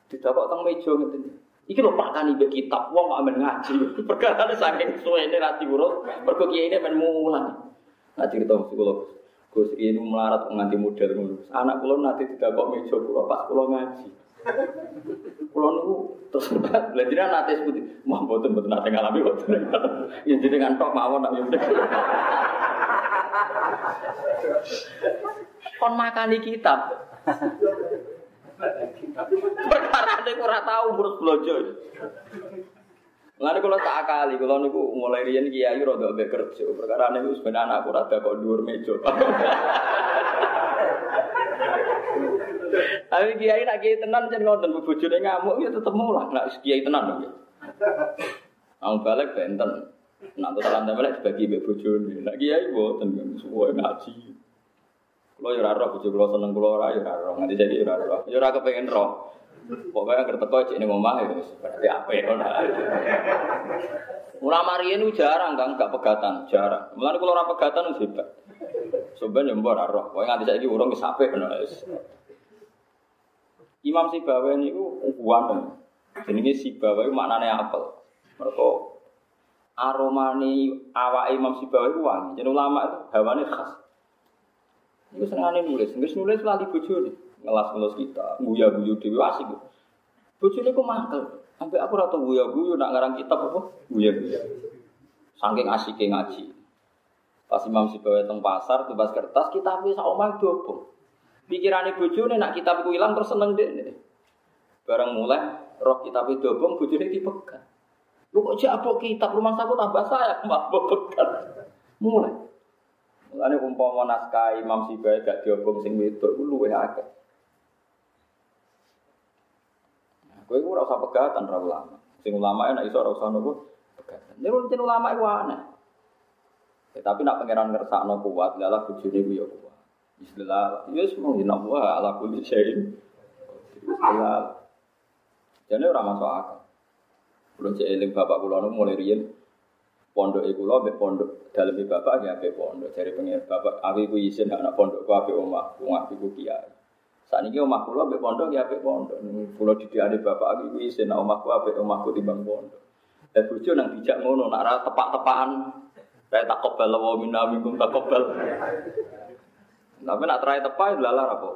Didapat teng meja ngeten. Iki lho Pak Tani mbek kitab wong amen ngaji. Perkara saking suwene ra diurus, mergo kiai ini men mulang. Nah cerita psikolog. Gus ini melarat nganti model ngono. Anak kula nanti tidak kok meja kula pas kula ngaji. Kula niku terus lha jenengan nate seputi. Mah mboten mboten nate ngalami mboten. Ya jenengan tok mawon nak yo. Kon makani kitab. Perkara nek ora tau urus blojo. Mulane kula tak akali, kula niku mulai riyen kiai rada mbek kerja. Perkara niku sebenarnya anakku rada kok dhuwur meja. Tapi kiai nak kiai tenan jan ngoten bojone ngamuk ya tetep mulang nak kiai tenan dong. Ang balik benten. Nak totalan balik dibagi mbek bojone. Nak kiai mboten suwe ngaji. Kulo yo ora roh bojo kulo seneng kulo ora yo ora roh. Nganti saiki ora roh. Roh. Pokoknya ngerti teko cek ning omah itu berarti apik ngono. Ulama riyen itu jarang kan gak pegatan, jarang. Mulane kula ora pegatan wis hebat. Mbok ora roh. Pokoke nganti saiki urung wis apik ngono. Imam Sibawa niku kuwan. Jenenge Sibawa iku maknane apel. Mergo aromane awak Imam Sibawa iku wangi. Jeneng ulama itu hawane khas. Iku senengane nulis, nulis nulis lali bojone ngelas-ngelas kita, guya-guyu dewi asik. Bojone kok mangkel. Sampai aku rata guya-guyu nak ngarang kitab apa? Guya-guya. Saking asiknya ngaji. Pas Imam Sibawa teng pasar, tumbas kertas, kitab wis omah dobong. Pikirane bojone nak kitab ku ilang terus seneng deh. Barang mulai roh kitab itu dobong, bojone dipegang. Lu kok jabok kitab rumah saku tambah saya, mbak pegang. Mulai. Mulane umpama naskah Imam Sibawa gak diobong sing wedok ku luwih akeh. Kowe ora usah pegatan ra ulama. Sing ulama nek iso ora usah nopo pegatan. Nek rutin ulama iku aneh. Ya, tapi nak pangeran ngersakno kuat, lalah bojone ku ya kuat. Bismillah. Ya wis mung ina wa ala kulli syai'in. Bismillah. Jadi ora masuk akal. Belum cek eling bapak kula nu mulai riyen pondok iku lho mbek pondok dalem bapak ya mbek pondok dari pengen bapak awi ku isin anak pondok ku ape omah ku ngaku ku kiai. Saat ini omah kula ambek pondok ya ambek pondok. Kula didikane bapak iki kuwi isin omahku ambek omahku timbang pondok. Dan bojo nang dijak ngono nak ra tepak-tepakan. Kayak tak kobal wa minna tak kobal. Tapi nak terai tepak lalar apa?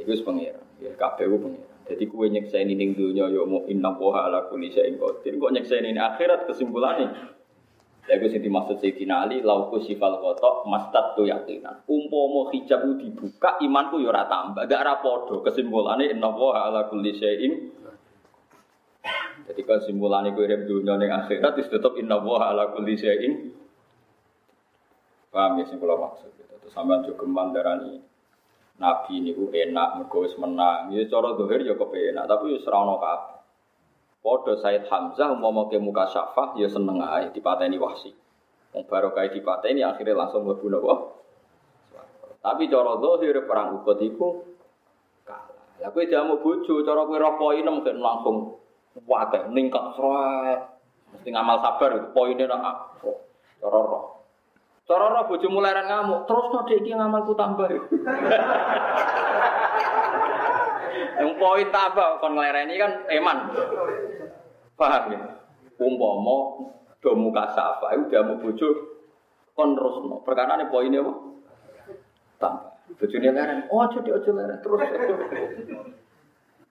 Iku. Ya kabeh ku pengira. Jadi kue nyeksain ini dunia yo mau inna poha ala kulli syai'in qadir. Kok nyeksain ini akhirat kesimpulannya Ya gue sing dimaksud Sayyidina Ali lauku sifal kotok mastat tu yakinan. Umpomo hijab dibuka imanku yo ora tambah, gak ora padha. Kesimpulane inna wa ala kulli syai'in. Jadi kesimpulannya gue rep dunia ning akhirat wis tetep inna wa ala kulli syai'in. Paham ya sing kula maksud gitu. Terus sampean juga mandarani Nabi niku enak mergo wis menang. Ya cara dohir ya kepenak, tapi ora ono kabeh. Podo Said Hamzah umpama ke muka syafah ya seneng ae dipateni wahsi. Wong barokah dipateni akhirnya langsung mlebu napa? Tapi cara zahir perang Uhud iku kalah. Lah kowe jamu bojo cara roh poinem kan langsung wae ningkat sret. Mesti ngamal sabar itu poinnya nak cara roh. Cara roh bojo mulai ngamuk, terus dek iki ngamalku tambah. Poin tambah kon nglereni kan eman. Paham ya? Umpama do muka safa iku jamu bojo kon terusno. Perkara ne poine apa? Tambah. Bojone leren, oh aja aja leren terus.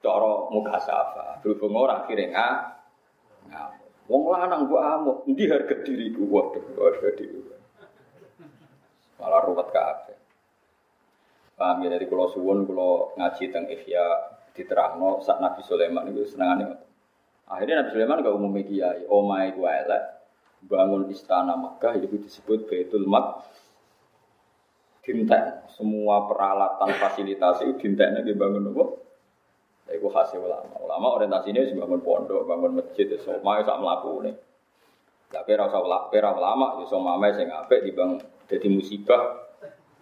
Cara muka safa, berhubung ora akhire ngamuk. Wong lanang mbok amuk, endi harga diriku? Waduh, harga diri. Malah ruwet kabeh. Paham ya dari kulo suwun kulo ngaji teng Ihya diterangno saat Nabi Sulaiman itu senengane ngoten. Akhirnya Nabi Sulaiman gak umum kiai, omai gua elek bangun istana Mekah itu disebut Baitul Mak. Dintek semua peralatan fasilitas itu dinteknya dibangun apa? Iku hasil ulama. Ulama orientasinya sih bangun pondok, bangun masjid, semua itu sama laku nih. Tapi rasa ulama, pera ulama, ya semua mama sing apik dibangun jadi musibah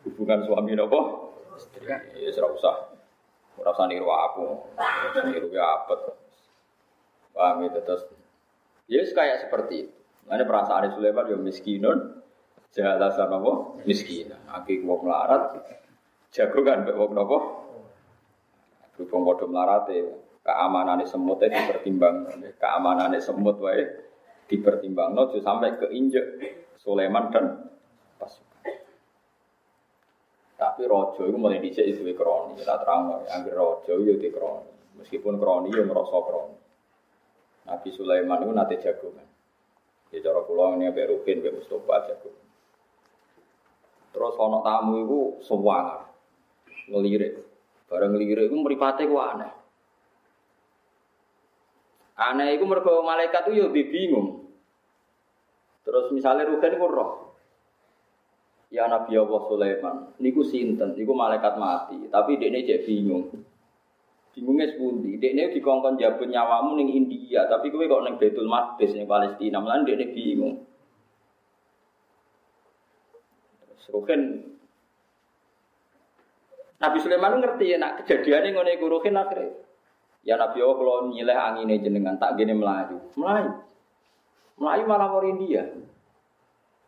hubungan suami nopo. Ya serah usah, ora usah niru aku, niru ya apa? Paham itu terus. Ya kayak seperti itu. Mana perasaan Sulaiman ya miskinun, jahalasan apa? Miskin. Aki wong melarat, jago kan nopo? Berhubung bodoh melarate, keamanan semut itu dipertimbang, keamanan semut wae dipertimbang, no, sampai keinjek Sulaiman dan. Tapi rojo itu mulai dicek itu kroni, kita terang angger rojo itu di kroni. Meskipun kroni ya merasa kroni. Nabi Sulaiman itu nate jagungan. Ya cara kula ini ambek Rukin, ambek Mustofa jagungan. Terus ana tamu itu sewangar. Ngelirik. Bareng ngelirik itu mripate ku aneh. Aneh itu mergo malaikat itu ya bingung. Terus misalnya Rukin itu roh. Ya Nabi Allah Sulaiman, niku sinten, niku malaikat mati, tapi dia ini bingung. Bingungnya sepundi, ini dikongkon jabut nyawamu ning India, tapi kowe kok neng Betul Maqdis ning Palestina, malah ini bingung. Ruhin Nabi Sulaiman ngerti ya nak kejadiannya ngono iku Ruhin akhirnya. Ya Nabi Allah kalau nyileh angin jenengan tak gini melayu, melayu, melayu malah mau India.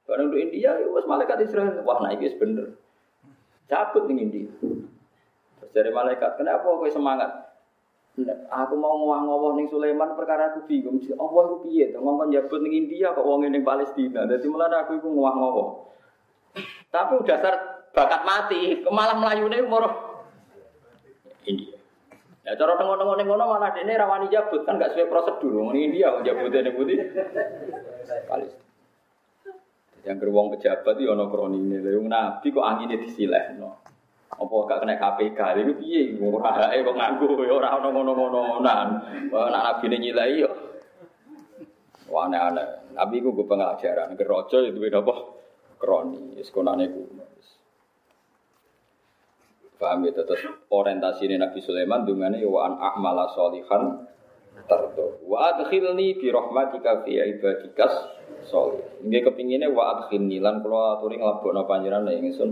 Barang untuk India, ya wes malaikat Israel, wah naik es bener. Cabut nih India. Terus dari malaikat, kenapa kau semangat? Aku mau ngowah-ngowah ning Sulaiman perkara aku bingung. Allah aku piye ngomong jabut ning India kok wong ning Palestina. Dadi mulane aku iku ngowah-ngowah. Tapi udah bakat mati, malah melayune umur India. Ya cara tengok-tengok ning ngono malah dene rawani jabut kan gak sesuai prosedur. Wong India jabut ning putih. Palestina. Yang geruang pejabat itu ono kronine. Lha nabi kok angine disilehno. Apa gak kena KPK iku piye ora hae kok nganggo ya ora ono ngono-ngonoan. Wah nabi nyilai yo. Wah aneh-aneh. Nabi ku gue pengajaran, gerojo itu beda apa? Kroni, sekonane ku. Paham ya, terus orientasi Nabi Sulaiman dengan ya wa an solihan tardo. Wa adkhilni bi rahmatika fi ibadikas solih. Nggih kepingine wa adkhilni lan kula aturi nglebokno panjenengan ing ingsun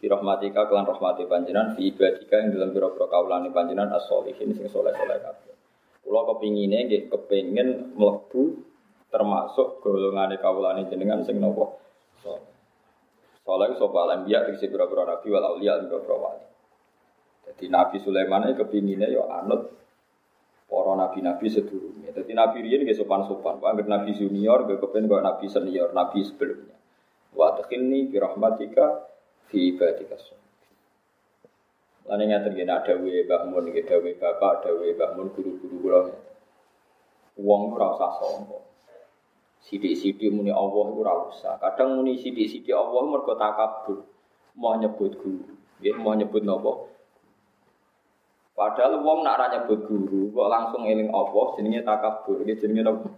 bi rahmatika kelan rahmati panjenengan fi ibadika ing dalam pira-pira kaulane panjenengan as-solihin sing soleh-soleh kabeh. Kula kepingine nggih kepengin mlebu termasuk golongane kaulane jenengan sing napa soleh. Soleh sapa alambiya tegese pira-pira nabi wal auliya pira-pira wali. Jadi Nabi Sulaiman ini kepinginnya ya anut para nabi-nabi sedurungnya. Jadi nabi ini gak sopan-sopan. Anggap nabi junior, gak kepen gak nabi senior, nabi sebelumnya. Wa takhilni bi rahmatika fi ibadika Lan ngaten nggih ada we Mbah Mun nggih bapak, dawe Mbah Mun guru-guru kula. Wong ora usah sombong. Sidik-sidik muni Allah iku ora. Kadang muni sidik-sidik Allah mergo takabur. Mau nyebut guru. Nggih, mau nyebut napa? Padahal wong nak ra nyebut guru, kok langsung eling Allah jenenge takabur, iki jenenge apa?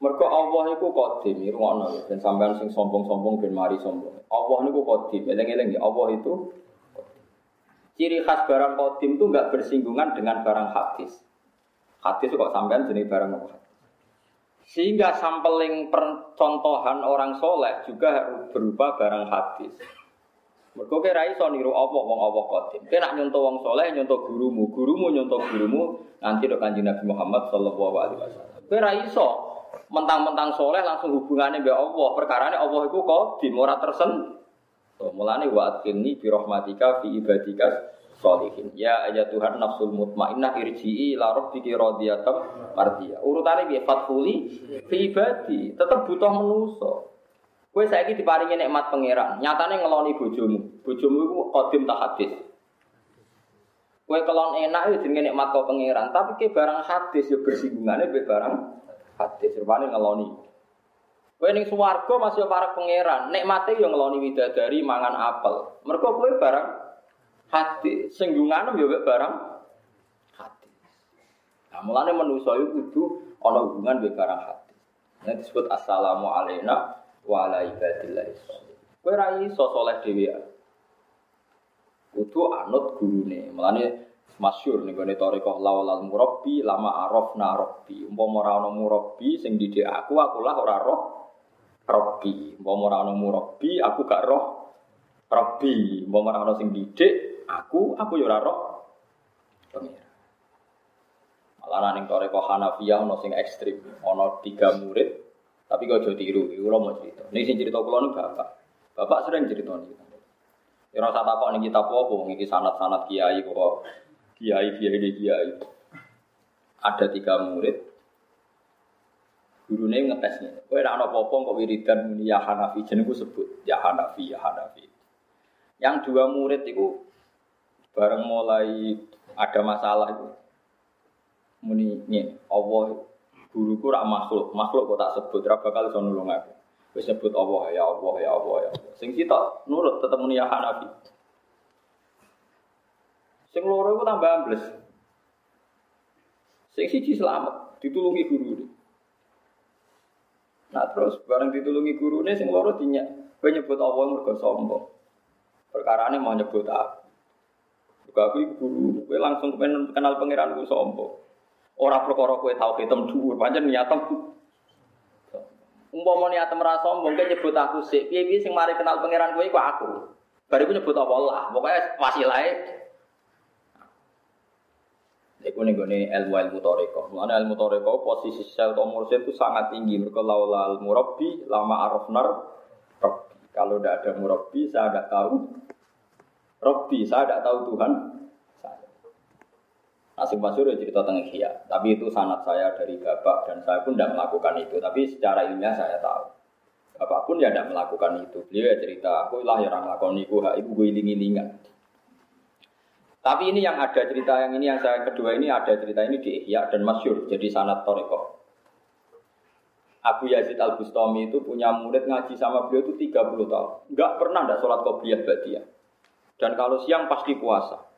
Mergo Allah iku qadim, ngono ya, ben sampean sing sombong-sombong ben mari sombong. Allah niku qadim, eling-eling ya Allah itu Ciri khas barang qadim itu enggak bersinggungan dengan barang hadis. Hadis kok sampean jenis barang apa? Sehingga sampling percontohan orang soleh juga berupa barang hadis. Mergo kira iso niru apa wong apa qadim. Kowe nak nyontoh wong soleh nyontoh gurumu, gurumu nyontoh gurumu nanti do Kanjeng Nabi Muhammad sallallahu alaihi wasallam. Kowe ra iso mentang-mentang soleh langsung hubungannya mbek Allah. Perkarane Allah iku qadim ora tersen. So, mulane wa adkhilni bi rahmatika fi ibadika sholihin. Ya ayat Tuhan nafsul mutmainnah irji'i ila rabbiki radiyatan mardiyah. Urutane piye? Fathuli fi ibadi. Tetep butuh menuso. Kowe saiki diparingi nikmat pangeran, nyatane ngeloni bojomu. Bojomu iku qadim tak hadis. Kowe kelon enak ya jenenge nikmat kok pangeran, tapi ke barang hadis ya bersinggungannya be barang hadis. Rupane ngeloni. Kowe ning swarga masih para pangeran, nikmate yo ngeloni widadari mangan apel. Mergo kowe barang hadis, singgungan yo barang hadis. Nah, mulane manusa iku kudu hubungan be barang hadis. Nah disebut assalamu alaina wa ala ibadillah Kowe ra iso saleh dhewean. Kudu anut gurune. Mulane masyhur ning gone tarekah lawal murabbi lama arafna rabbi. Umpama ora ana murabbi sing didik aku, aku lah ora roh rabbi. Umpama ora ana murabbi, aku gak roh rabbi. Umpama ora sing didik aku, aku ya ora roh pengira. Malah ning tarekah Hanafiyah ana sing ekstrim, ana tiga murid tapi kau jadi tiru, itu mau cerita. Ini sih cerita kulo nih bapak. Bapak sering cerita nih. Ya rasa takut nih kita apa, ini sanat-sanat kiai kok kiai kiai kiai. Ada tiga murid. Gurune ngetesnya. Kowe nek ana apa-apa kok wiridan muni ya Hanafi jenengku sebut ya Hanafi ya Hanafi. Yang dua murid itu bareng mulai ada masalah itu muni ini Allah guruku rak makhluk makhluk kok tak sebut ra bakal iso nulung aku wis sebut Allah ya Allah ya Allah ya Allah sing kita nurut tetep muni ya Hanafi sing loro iku tambah ambles sing siji selamat ditulungi guru Nah terus bareng ditulungi gurune sing loro dinyak. Kowe nyebut Allah mergo sombong. Ini mau nyebut aku. Juga aku guru, kowe langsung kenal pangeran ku sombong. Ora perkara kowe tau hitam dhuwur, pancen niatem. Umpama niatem ra sombong, kowe nyebut aku sik. Piye-piye sing mari kenal pangeran kowe iku aku. Bariku nyebut apa Allah. Pokoknya wasilahe Iku nih gue ilmu ilmu toriko. Mana ilmu toriko posisi sel atau itu sangat tinggi. Mereka laulal murabbi lama arafnar rabbi. Kalau tidak ada murabbi saya tidak tahu. Rabbi saya tidak tahu Tuhan. Nasib Masyur ya cerita tentang Ihya. Tapi itu sanat saya dari bapak dan saya pun tidak melakukan itu. Tapi secara ilmiah saya tahu. Bapak pun ya tidak melakukan itu. Beliau ya cerita, aku lah yang melakukan itu, ibu gue iling-ilingan. Tapi ini yang ada cerita yang ini yang saya kedua ini ada cerita ini di Ihya dan Masyur jadi sanat Toreko. Abu Yazid Al Bustami itu punya murid ngaji sama beliau itu 30 tahun. Enggak pernah ada sholat qobliyah dia. Dan kalau siang pasti puasa.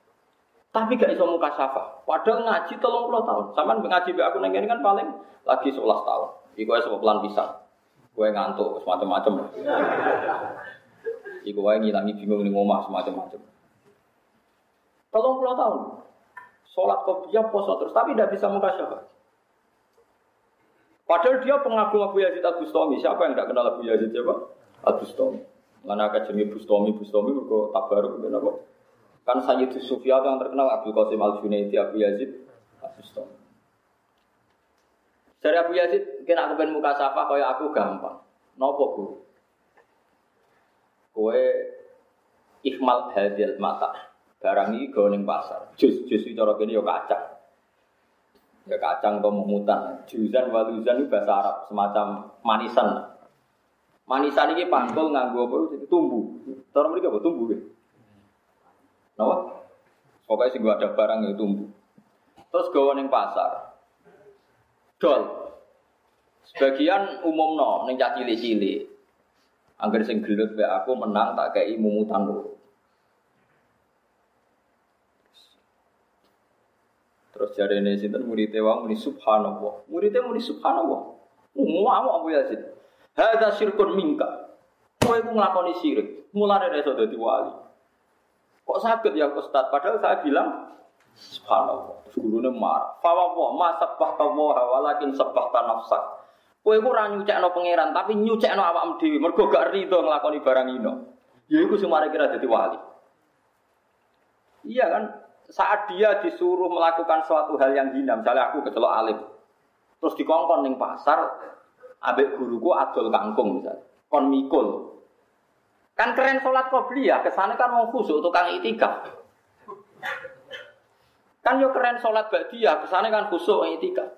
Tapi gak iso muka syafa. Padahal ngaji tolong puluh tahun. Sama ngaji aku neng ini kan paling lagi 11 tahun. Iku es pelan pisang. Gue ngantuk semacam-macam. Iku gue ngilangi bingung nih ngomah semacam-macam. Tolong puluh tahun. Sholat kopiah, poso terus, tapi tidak bisa muka syafaat. Padahal dia pengagum Abu Yazid Al Bustami. Siapa yang tidak kenal Abu Yazid siapa? Al Bustami. Mana jenis Bustami, Bustami mereka tabaruk apa? Kan Sayyid Sufyan yang terkenal Abu Qasim Al Junaidi, Abu Yazid Bustami. Dari Abu Yazid, kena pengen muka syafaat kaya aku gampang. Nopo guru? Kue ikhmal hadil mata. Barang gawe ning pasar. Jus jus cara kene ya kacang. Ya kacang atau mumutan. Juzan waluzan itu bahasa Arab semacam manisan. Manisan ini pangkul nganggo apa tumbuh. Cara mereka apa tumbuh ya? Napa? Pokoknya sih gua ada barang yang tumbuh. Terus gawe ning pasar. Dol. Sebagian umum no, ning cilik-cilik. Angger sing gelut aku menang tak kei mumutan. Terus jari ini sinten murid wong muni subhanallah. Muridnya muni subhanallah. Ngomong Abu Yazid. Hadza syirkun minka. Kowe iku nglakoni syirik. Mulane iso dadi wali. Kok sakit ya Ustaz? Padahal saya bilang subhanallah. Terus gurune marah. Fa wa ma sabbahta wa walakin sabbahta nafsak. Kowe iku ora nyucekno pangeran tapi nyucekno awakmu dhewe. Mergo gak rido nglakoni barang ino. Ya sing mari kira dadi wali. Iya kan? saat dia disuruh melakukan suatu hal yang hina, misalnya aku kecelok alim, terus dikongkon ning pasar, abek guruku adol kangkung misalnya, kon mikul. Kan keren sholat ya, ke sana kan mau khusuk tukang itikaf. Kan yo keren sholat dia, ke sana kan khusuk itikaf.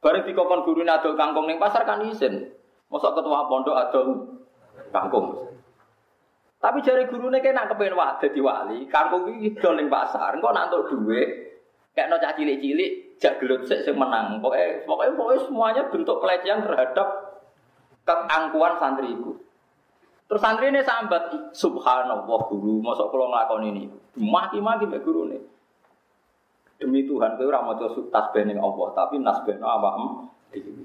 Bareng dikongkon guru adol kangkung ning pasar kan izin. Mosok ketua pondok adol kangkung. Tapi jari gurune nak kepengen wak dadi wali, kampung iki idol ning pasar, engko nak entuk kayak no cah cilik-cilik, jak gelut sik sing menang. Pokoknya semuanya bentuk pelecehan terhadap keangkuhan santriku. Terus santri ini sambat, subhanallah guru, masuk kalau ngelakon ini. Maki-maki mbak guru ini. Demi Tuhan, kau ramadhan tasbih ning Allah, tapi nasbih no awam,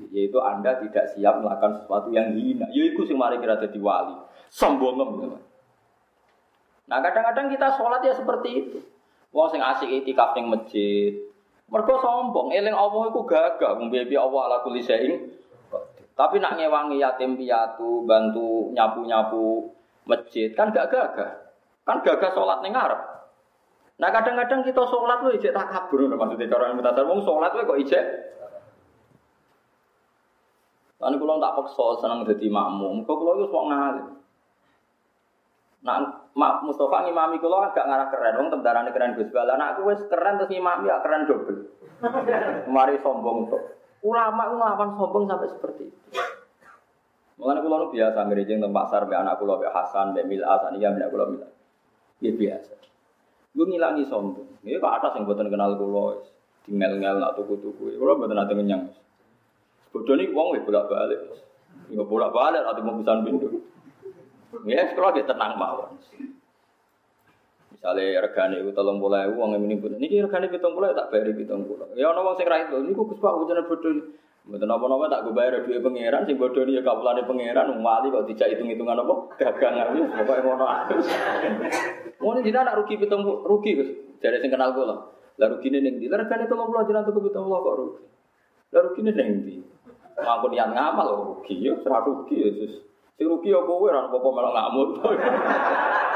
yaitu anda tidak siap melakukan sesuatu yang hina. Yaitu sing mari kira jadi wali. Sombong Nah kadang-kadang kita sholat ya seperti itu. Wong sing asik itikaf ning masjid. Mergo sombong, eling Allah iku gagah, mbibi Allah ala kulli syai'in. Tapi nak ngewangi yatim piatu, bantu nyapu-nyapu masjid kan gak gagah. Kan gagah sholat ning ngarep. Nah kadang-kadang kita sholat lu ijek tak kabur, maksudnya cara yang minta wong sholat lu kok ijek Lalu kalau tak paksa senang jadi makmum, kok kalau itu wong ngalim. Nah, Mak Mustafa ngimami kulo agak ngarah keren, wong tentarane keren Gus Bala. Nah, aku wis keren terus ngimami ya keren double. Mari sombong tuh. Ulama ngelawan sombong sampai seperti itu. Mengenai kulo biasa ngerejeng tentang pasar, be anak kulo be Hasan, be Milas, ini ya anak kulo Milas. Ya biasa. Gue ngilangi sombong. Ini kok atas yang buatan kenal kulo, tinggal-ngel nak tuku-tuku. Kulo buatan nanti ngenyang. Bodoh nih uang bolak balik. Ya bolak balik atau mau pesan pintu. Ya sekolah dia tenang mawon. Misalnya regane itu tolong boleh uang yang ini pun. Ini regane pitung boleh tak bayar pitung boleh. Ya orang uang sing itu. Ini kok kuspa ujian bodoh. Mboten napa-napa tak gue bayar duit pangeran sing bodoh ya kawulane pangeran wali kok tidak hitung-hitungan apa dagangan itu pokoke ngono ae. Ngono dina nak rugi pitung rugi Gus. Jare sing kenal kula. Lah rugine ning ndi? Lah regane 30 jenengan tuku 70 kok rugi. Lah rugine ning ndi? Mampu niat ngamal rugi ya ora rugi ya Sus. Sing rugi ya kowe ora apa-apa malah ngamuk.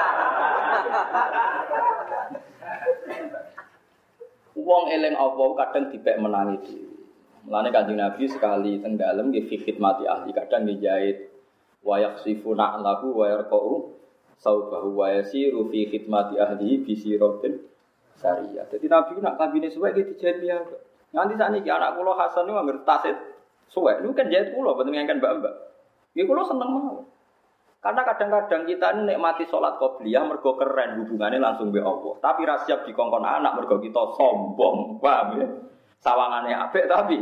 Wong eling apa kadang dipek menangi dhewe. Mulane kanjeng Nabi sekali teng dalem nggih khidmati ahli kadang nggih jahit wa yakhsifuna lahu wa yarqa'u saubahu wa yasiru fi khidmati ahli bi siratin sariyah. Jadi Nabi nak kabine suwe nggih dijahit ya. Nganti sakniki anak kula Hasan niku anggere tasit suwe niku kan jahit kula boten ngangken mbak-mbak. Nggih kula seneng mawon. Karena kadang-kadang kita ini nikmati sholat qobliyah mergo keren hubungannya langsung be Allah. Tapi rasiap dikongkon anak mergo kita sombong, paham ya? Sawangannya apik tapi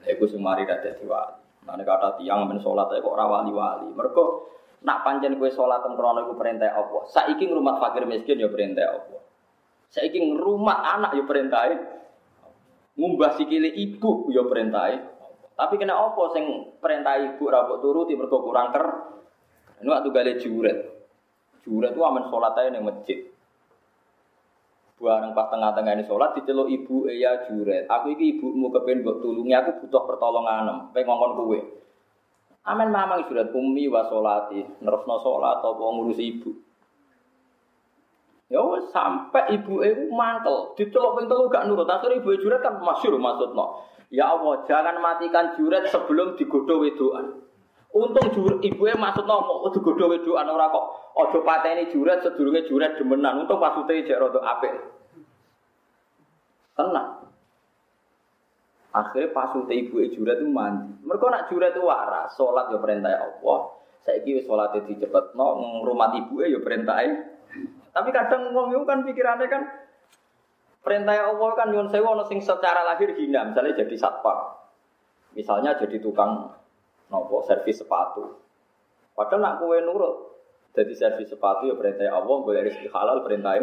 Iku sing mari dadi wali. Kata tiang men salat kok ora wali-wali. Mergo nak pancen kowe salat teng krono iku perintah Allah. Saiki ngrumat fakir miskin ya perintah Allah. Saiki ngrumat anak ya perintah Ngumbah sikile ibu ya perintah Tapi kena apa sing perintah ibu ra turuti mergo kurang ker. Ini waktu gale juret. Juret itu aman sholat aja ning masjid. Bareng pas tengah-tengah ini sholat diceluk ibu ya juret. Aku iki ibumu kepen mbok tulungi aku butuh pertolongan. Pengen ngongkon kowe. Amin mamang juret umi wa sholati. Nerusno sholat apa ngurusi ibu. Ya wes sampai ibu itu mantel, diceluk ping telu gak nurut. Akhirnya ibu juret kan masyhur maksudnya. Ya Allah, jangan matikan juret sebelum digodoh wedoan. Untung jur, ibu e maksud nopo digodoh wedoan ora kok aja pateni juret sedurunge juret demenan. Untung pasute jek rada apik. Tenang. Akhirnya pasute ibu juret itu mandi. Mereka nak juret itu waras, sholat ya perintah Allah. Saiki wis salate dicepetno ngrumat ibu e ya perintah Tapi kadang wong itu kan pikirannya kan perintah Allah kan nyuwun sewu ana sing secara lahir hina, misalnya jadi satpam. Misalnya jadi tukang nopo servis sepatu. Padahal nak kue nurut, jadi servis sepatu ya perintah Allah, boleh rezeki halal perintah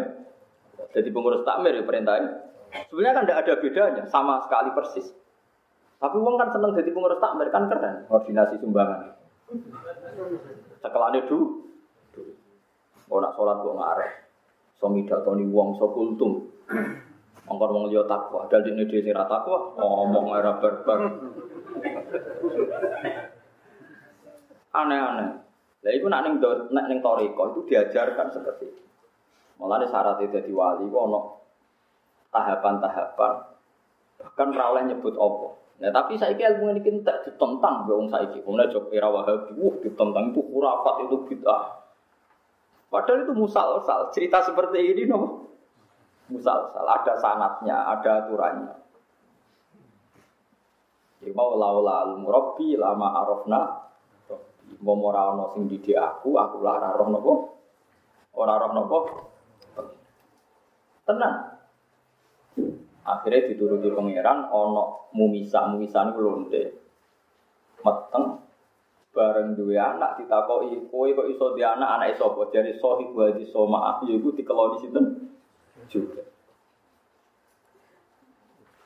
Jadi pengurus takmir ya perintah Sebenarnya kan tidak ada bedanya, sama sekali persis. Tapi uang kan seneng jadi pengurus takmir kan keren, koordinasi sumbangan. Sekelane dulu, oh nak sholat gue ngarep, suami datoni uang so kultum, Angkor wong liya takwa, dal dene dhewe sing takwa, ngomong era barbar. Aneh-aneh. Lah iku nak ning nak ning toriko itu diajarkan seperti itu. Syarat itu jadi wali kok ono tahapan-tahapan bahkan ora oleh nyebut apa. Nah, tapi saiki ilmu ini tak ditentang be wong saiki. Wong jok era Wahabi, wah ditentang itu khurafat itu bid'ah. Padahal itu musal-sal. Cerita seperti ini no. Musal-sal. Ada sanatnya, ada aturannya. Ya mau laula al murabbi lama arafna Mau ora ana sing didik aku, aku lah ora roh napa? Ora roh napa? Tenang. Akhirnya dituruti pangeran ana mumisa, mumisa niku lonte. Meteng bareng duwe anak ditakoki kowe kok iso anak? Anak sapa jare sohib wa di soma. Ya iku dikeloni sinten? Juga.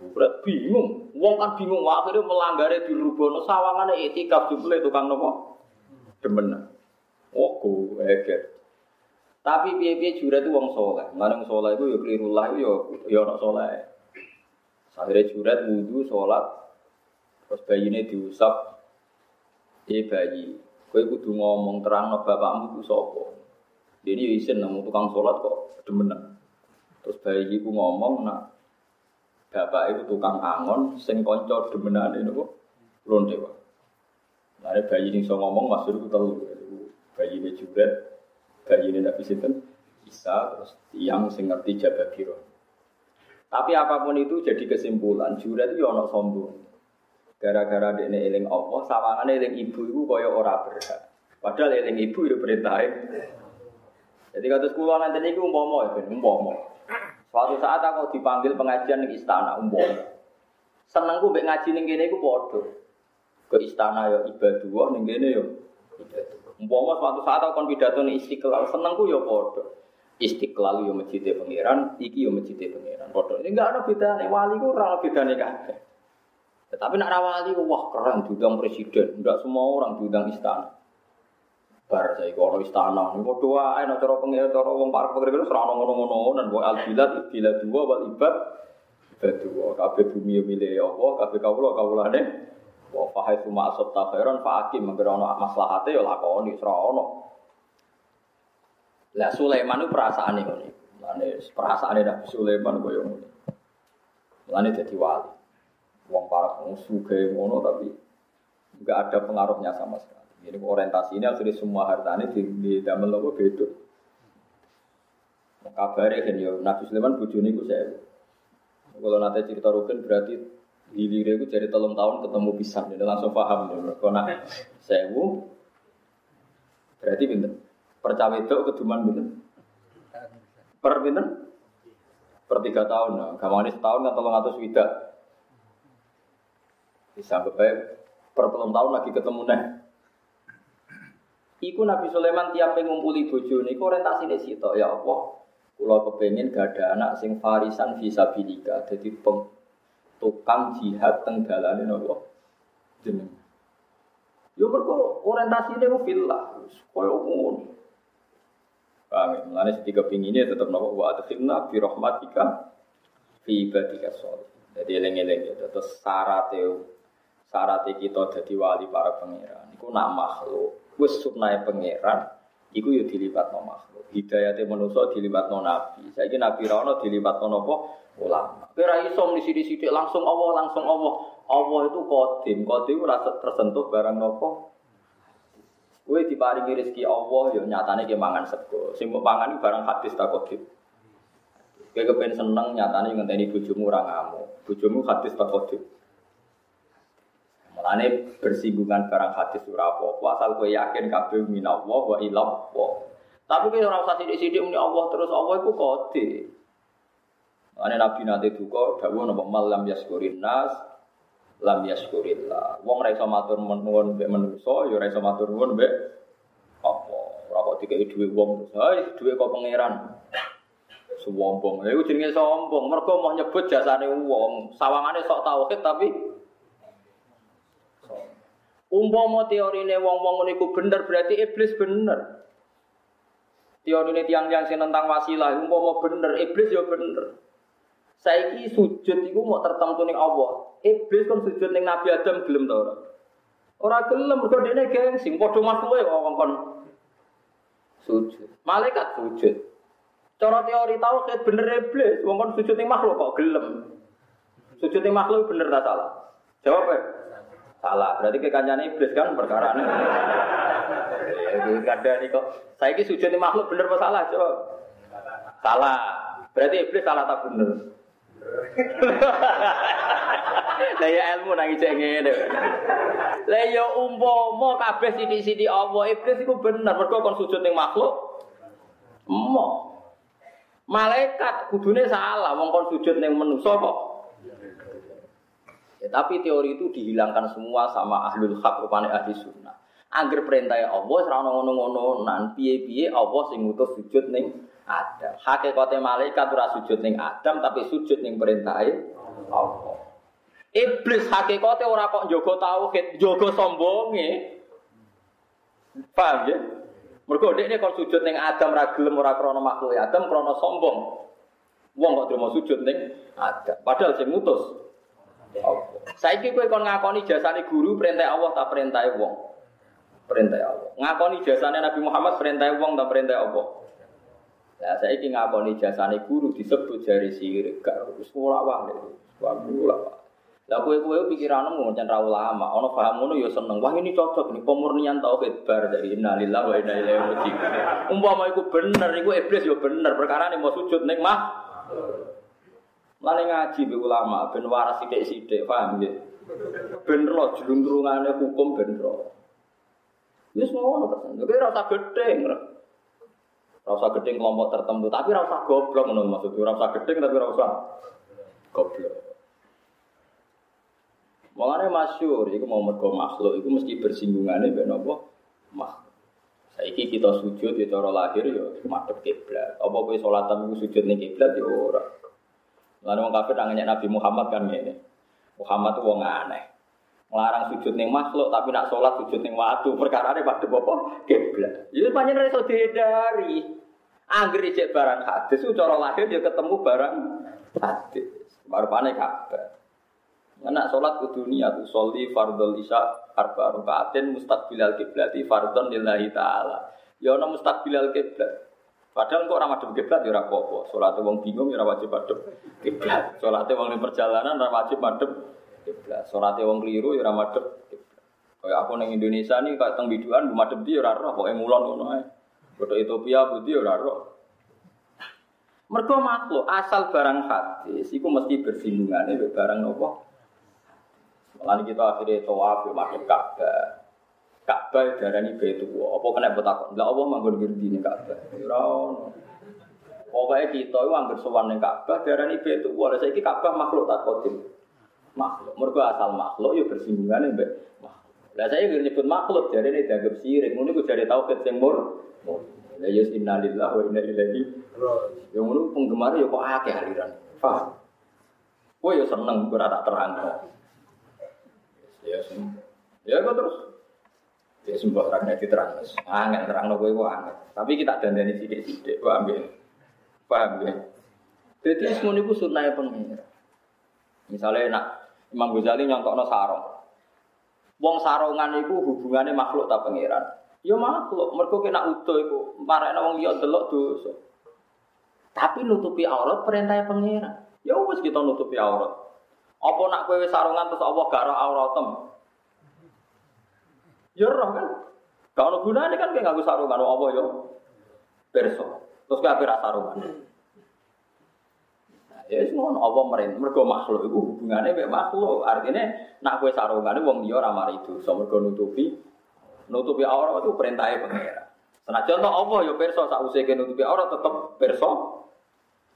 Berat bingung, wong kan bingung, akhirnya melanggari di rubono sawangane etikaf jumlah tukang nopo? Demen. Oh, gue eger. Tapi piye-piye jura itu wong soleh. Wong soleh itu ya keliru lah, ya ya nak soleh. Akhirnya jurat wudhu, sholat, terus ini diusap, eh bayi, kue kudu ngomong terang no bapakmu itu sopo. Jadi isin nemu tukang sholat kok demenan. Terus bayi itu ngomong, nak bapak itu tukang angon, sing demenan ini kok lonte pak. Nah, bayi ini so ngomong masuk itu telu. Bayi ini jubret, bayi ini tidak bisa Isa terus tiang sing ngerti biro. Tapi apa pun itu jadi kesimpulan, jurat itu ono sombong. Gara-gara dia eling Allah, sawangane eling ibu itu kaya ora berhak. Padahal eling ibu itu perintahin. Jadi kata sekolah nanti ini umpomo ya, umpomo. Suatu saat aku dipanggil pengajian di istana, umpomo. Senengku mbek ngaji ning kene iku padha. Ke istana ya ibadah ning kene ya. Umpama suatu saat aku kon pidato ning Istiqlal, senengku ya padha. Istiqlal yo masjid pangeran, iki yo masjid pangeran. Padha. Ini enggak ada bedane, wali ku ora bedane kabeh. Tetapi nak wali wah keren diundang presiden, enggak semua orang diundang istana. Bar saya kono istana, ini kok doa, ayo cara pengen cara wong para pekerja itu serana ngono-ngono, dan buat al bilad, bilad dua, wal ibad, ibad dua. Kabeh bumi milik Allah, kabeh kawula kawulane. Wa fahai suma asab takhiran fa akim mengger ana maslahate ya lakoni ana. Lah Sulaiman itu perasaane ngono. Lane perasaane Nabi Sulaiman. Lane dadi wali. Wong para musuh kayak ngono tapi enggak ada pengaruhnya sama sekali. Jadi orientasi ini akhirnya semua hartanya di, di damel apa beda. Kabarnya kan ya Nabi Sulaiman bujuni ku saya. Kalau nanti cerita Rukin berarti hilirnya itu dari telung tahun ketemu pisang, jadi langsung paham ya. Kalau nak sewu berarti pinter. Percawa itu keduman pinter. Per pinter? Per tiga tahun, nah. Gamane setahun kan atus widak. Bisa kebaik per tahun lagi ketemu nih. Iku Nabi Sulaiman tiap ngumpuli bojo niku orientasine sitok ya Allah. Kula kepengin gak ada anak sing farisan fisabilika dadi peng tukang jihad teng dalane napa jeneng. Yo mergo orientasine ku fillah, koyo ngono. Paham ya? Mulane sing kepingine tetep napa wa adkhilna fi rahmatika fi ibadika sholih. Jadi eling-eling ya terus syarat syarat kita dadi wali para pangeran iku nak makhluk wis sunnahe pangeran iku yo dilibatno makhluk. Hidayate manusa dilibatno nabi. Saiki nabi ra ono dilibatno napa? Ulama. Kowe ra iso sithik-sithik langsung Allah, langsung Allah. Allah itu kodim, kodim ora tersentuh barang napa? Kowe diparingi rezeki Allah yo nyatane ki mangan sego. Sing mbok barang hadis ta kodim. Kowe kepen seneng nyatane ngenteni bojomu ora ngamuk. Bojomu hadis ta kodim. Mulane bersinggungan barang hadis ora apa asal kowe yakin kabeh minallah wa ilallah. Tapi kowe ora usah sithik-sithik muni Allah terus Allah iku kode. Mulane Nabi nate duka dawuh napa mal lam yaskurin nas lam yaskurillah. Wong ora iso matur nuwun mbek manusa ya ora iso matur nuwun mbek apa. Ora kok dikeki dhuwit wong terus, "Hai, dhuwit kok pangeran." Sombong. Lha iku jenenge sombong. Mergo mau nyebut jasane wong. Sawangane sok tauhid tapi Umpama teorine wong-wong niku bener berarti iblis bener. Teorine tiang-tiang sing tentang wasilah umpama bener, iblis ya bener. Saiki sujud iku mau tertentu ning Allah. Iblis kan sujud ning Nabi Adam gelem ta ora? Ora gelem mergo dene gengsi, padha makhluke kok kon sujud. Malaikat sujud. Cara teori tauhid bener iblis, wong kon sujud ning makhluk kok gelem. Sujud ning makhluk bener ta salah? Jawab ya. Salah, berarti kekancane iblis kan perkara ini. Itu kada nih kok. Saya ini sujud makhluk bener apa salah? Coba. Salah. Berarti iblis salah tak bener. Lah ya ilmu nang cek ngene. Lah ya umpama kabeh sithik-sithik Allah iblis iku bener mergo kon sujud ning makhluk. Emo. Malaikat kudune salah wong kon sujud ning kok. Ya, tapi teori itu dihilangkan semua sama ahlul hak rupane ahli sunnah. Angger perintah Allah ora ngono-ngono nan piye-piye Allah sing ngutus sujud ning Adam. Hakikate malaikat ora sujud ning Adam tapi sujud ning perintah Allah. Iblis hakikate ora kok njogo tauhid, njogo sombonge. Paham ya? Mergo dekne kon sujud ning Adam ra gelem ora krana makhluk Adam krana sombong. Wong kok terima sujud ning Adam. Padahal sing ngutus Saiki kowe kon ngakoni jasane guru perintah Allah tak perintah wong. Perintah Allah. Ngakoni jasane Nabi Muhammad perintah wong tak perintah Allah. Lah saiki ngakoni jasane guru disebut jari sirik gak wis ora wae. Wah Lah kowe-kowe pikiranmu ngoncen ra ulama, ana paham ngono ya seneng. Wah ini cocok nih pemurnian tauhid bar dari innalillahi wa inna ilaihi raji'un. Umpama iku bener, iku iblis ya bener, perkara nih mau sujud ning mah Lane ngaji be ulama ben waras sithik-sithik, paham nggih? Ben ro jluntrungane hukum ben ro. Wis ngono kan. Kowe ora usah gedeng. Ora usah gedeng kelompok tertentu, tapi ora usah goblok ngono maksudku. Ora usah gedeng tapi ora usah goblok. Mulane masyhur iku mau mergo makhluk iku mesti bersinggungane mbek napa? Makhluk. Saiki kita sujud ya cara lahir ya madhep kiblat. Apa kowe salatan iku sujud ning kiblat ya ora. Lalu orang kafir nanya Nabi Muhammad kan ini. Muhammad itu wong aneh. Melarang sujud ning makhluk tapi nak sholat sujud ning watu. Perkara ini pada bapak kiblat. Jadi ya, panjang iso dihindari. Angger cek barang hadis itu cara lahir dia ketemu barang hadis. Baru panik kabar. Anak sholat ke dunia tuh soli fardol isya arba rukaatin mustaqbilal kiblati fardon lillahi ta'ala. Ya ana mustaqbilal kiblat. Padahal kok ramah madhep kiblat ya ora apa-apa. Salate bingung ya wajib madhep kiblat. Salate wong perjalanan ora wajib madhep kiblat. Salate wong keliru ya ora kiblat. Kayak aku ning Indonesia nih kayak teng biduan bu madhep dia ora roh pokoke mulon ngono ae. Ethiopia budi ora roh. Mergo makhluk asal barang hadis iku mesti bersinggungan dengan barang nopo. Lalu kita akhirnya tawaf ya madhep Ka'bah. Ka'bah darani Baitullah. Apa kena betakon? Lah Allah manggon ngerti ning Ka'bah. Ora ono. Pokoke kita iku anggere sowan ning Ka'bah darani Baitullah. Lah saiki Ka'bah makhluk tak kodim. Makhluk. Mergo asal makhluk ya bersinggungan mbek. Lah saya nyebut makhluk darane dianggap sirik. Ngono iku jare tauhid sing mur. Lah ya innalillahi wa inna ilaihi raji'un. Yang ngono penggemar ya kok akeh aliran. Paham? Kowe ya seneng ora tak terang. Ya, ya kok terus Ya sumpah orang nanti terang, angin terang lo gue angin. Tapi kita dandani sidik-sidik, paham ya? Paham ya? Jadi semua itu sunnah pengira. Misalnya nak Imam Ghazali nyontok no sarong. Wong sarongan itu hubungannya makhluk tak pengiran. Ya makhluk, mereka kena utuh itu. Marahnya wong liya delok dosa. Tapi nutupi aurat perintah pengiran. Ya wes kita nutupi aurat. Apa nak kowe sarungan terus Allah gak auratem? Ya roh kan. Kalau gunanya kan kayak nggak sarungan apa ya? Perso. Terus kayak apa sarungan? Nah, ya semua apa mereka mereka makhluk itu hubungannya kayak makhluk. Artinya nak kue sarungan wong dia ramah itu. So mereka nutupi nutupi aurat itu perintahnya pengira. Nah contoh apa ya perso saat usia nutupi aurat tetap perso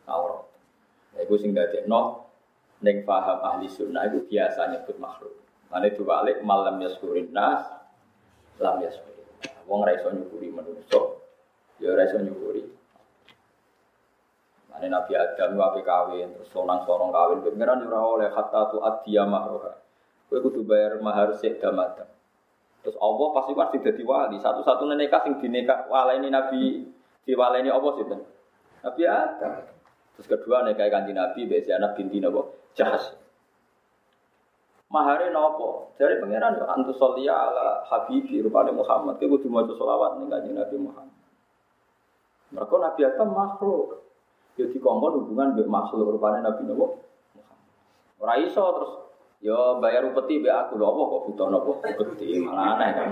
aurat. Ya, itu sing dadi no neng paham ahli sunnah itu biasa nyebut makhluk. Nanti balik malam yaskurin nas lam ya Wong ra iso nyukuri manusa, ya ora iso nyukuri. Mane Nabi Adam wae kawin terus sonang sorong kawin pengiran ora oleh hatta tu adiya mahroha. Kowe kudu bayar mahar sik damadam. Terus Allah pasti kan sing dadi wali. Satu-satunya nikah sing dinekah waleni Nabi diwaleni apa sih? Nabi Adam. Terus kedua nikah kanjeng Nabi mbek anak binti napa? Jahas. Mahare nopo? Dari pangeran yo antu solia ala habibi rupane Muhammad. Kowe kudu maca selawat ning kanjeng Nabi Muhammad. Mereka Nabi Adam makhluk. Yo dikongkon hubungan mbek makhluk rupane Nabi Nabi Muhammad. Ora iso terus yo bayar upeti mbek aku apa kok butuh napa upeti malah aneh kan.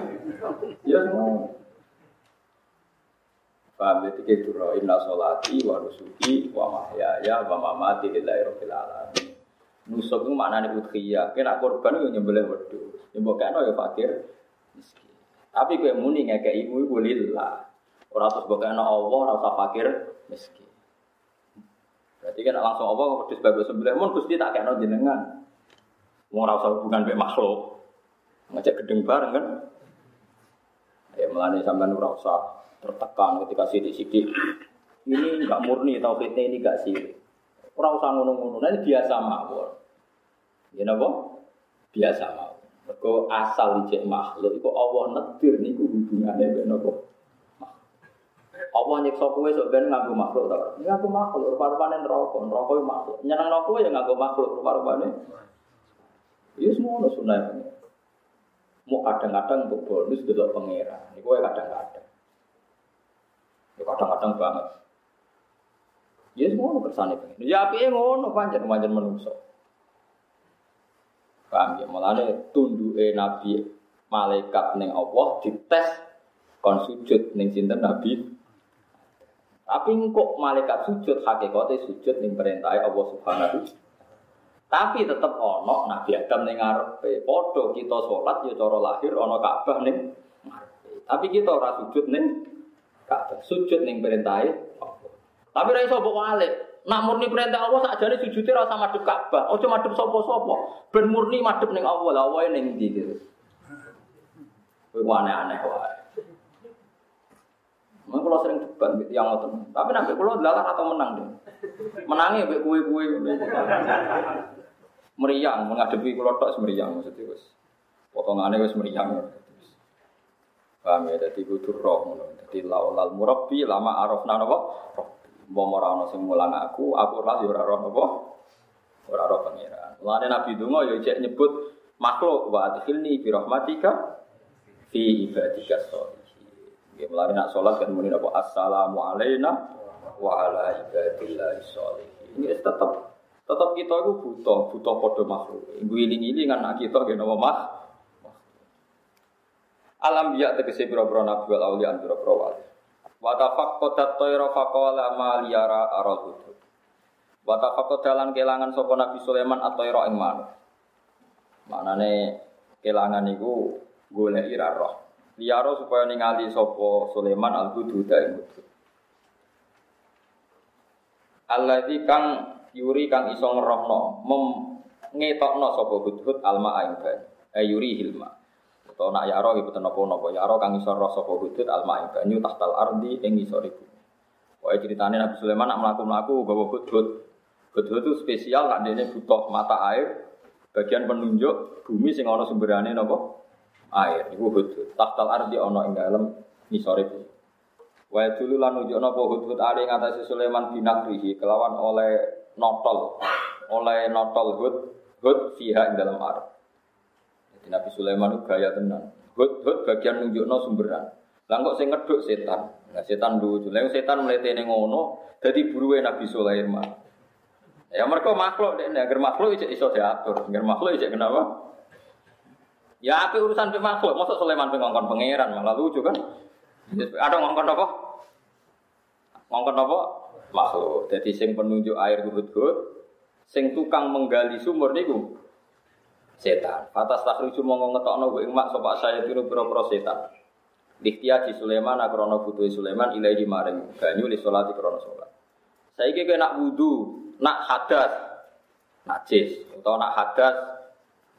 Ya semua. Paham ya tiga duro inna sholati wa nusuki wa mahyaya wa mamati lillahi rabbil. Nusuk itu maknanya udhiyah. Kena korban itu nyembelih wedhus. Nyembelih kena ya fakir miskin. Tapi kue muni ngeke ibu ibu lillah. Orang terus bagaimana Allah rasa fakir miskin. Berarti kan langsung Allah wedhus bagus sembelih mun Gusti tak kena jenengan. Mau rasa hubungan be makhluk. Ngajak gedeng bareng kan. Ya melani sampai usah tertekan ketika sidik-sidik. Ini enggak murni tauhidnya ini enggak sih. Ora usah ngono-ngono, nah, biasa mawon. Ya napa? Biasa mawon. Mergo asal cek makhluk iku Allah nedir niku hubungane mek napa? Allah nyiksa kowe sok ben nganggo makhluk ta. Nganggo makhluk rupa-rupane neraka, neraka yo makhluk. Nyeneng kowe ya nganggo makhluk rupa-rupane. Ya semua ono sunah Mau kadang-kadang untuk bonus delok pangeran. Niku kadang-kadang. Ya kadang-kadang banget. Ya semua kersane pengen. Ya api ngono pancen pancen menungso. Paham ya? Mulane tunduke Nabi malaikat ning Allah dites kon sujud ning sinten Nabi. Tapi kok malaikat sujud hakikate sujud ning perintah Allah Subhanahu Tapi tetap ono Nabi Adam ning ngarepe. Padha kita sholat ya cara lahir ono Ka'bah ning. Tapi kita ora sujud ning Ka'bah. Sujud ning perintahe Tapi ra iso mbok walik. Nak murni perintah Allah sakjane sujudnya ora usah madhep Ka'bah. Aja madhep sapa-sapa. Ben murni madhep ning Allah. Lah wae ning ndi gitu. Kowe aneh-aneh wae. Mau kalau sering debat gitu yang ngotot. Tapi nanti kalau dilalah atau menang deh. Menangnya be kue-kue. Meriang menghadapi kalau tok semeriang maksudnya wes. Potongannya wes meriang. Paham ya? Jadi kudu roh. Jadi laulal murabbi lama arafna napa? Mbok ora ana sing mulang aku, aku ora ya ora roh napa? Ora roh pangeran. Mulane Nabi donga ya cek nyebut makhluk wa adkhilni bi rahmatika fi ibadika sholih. Ya melari nak sholat kan muni apa assalamu alaina wa ala ibadillah sholihin. Ini tetap tetap kita itu butuh butuh podo makhluk. Ibu iling kan nak kita gak nama mah. Alam biak tegese pira-pira nabi wal auliya pira-pira wali. Wa tafaqqadat tayra faqala ma liyara aral hudud. Wa tafaqqadalan kelangan sapa Nabi Sulaiman at-tayra ing manuk. Manane kelangan iku golek ira roh. Liyaro supaya ningali sopo Sulaiman al hudud ing hudud. Alladzi kang yuri kang iso ngerohno mem ngetokno sapa hudhud alma ing banyu. Eh yuri hilma. Utawa nak yaro iku napa? Napa yaro kang iso roh sapa hudhud alma ing banyu tahtal ardi ing isore bumi. Pokoke ceritane Nabi Sulaiman nak mlaku-mlaku gawa hudhud. Hudhud itu spesial nak dene butuh mata air bagian penunjuk bumi sing ana sumberane napa? air. Iku hudhud tahtal ardi ana ing dalem nisore bumi wa dulu lan nunjukno apa hudhud ali ngatasi Sulaiman binakrihi kelawan oleh notol. Oleh notol hud hud fiha ing dalam jadi Nabi Sulaiman itu gaya tenan hud hud bagian nunjukno sumberan lah kok sing ngeduk setan nah setan lucu lah setan mletene ngono dadi buruwe Nabi Sulaiman Ya mereka makhluk, agar makhluk iso diatur, agar makhluk iso kenapa? Ya apa urusan pe makhluk, masa Sulaiman pe ngongkon pangeran malah lucu kan? Ada ngongkon apa? Ngongkon apa? Makhluk. Jadi sing penunjuk air hud-hud, sing tukang menggali sumur niku setan. Atas takhriju monggo ngetokno ing mak sapa saya tiru pira-pira setan. Diktia di Sulaiman akrono butuh Sulaiman ilahi maring banyu li salati krono salat. Saiki kowe nak wudu, nak hadas, najis, atau nak hadas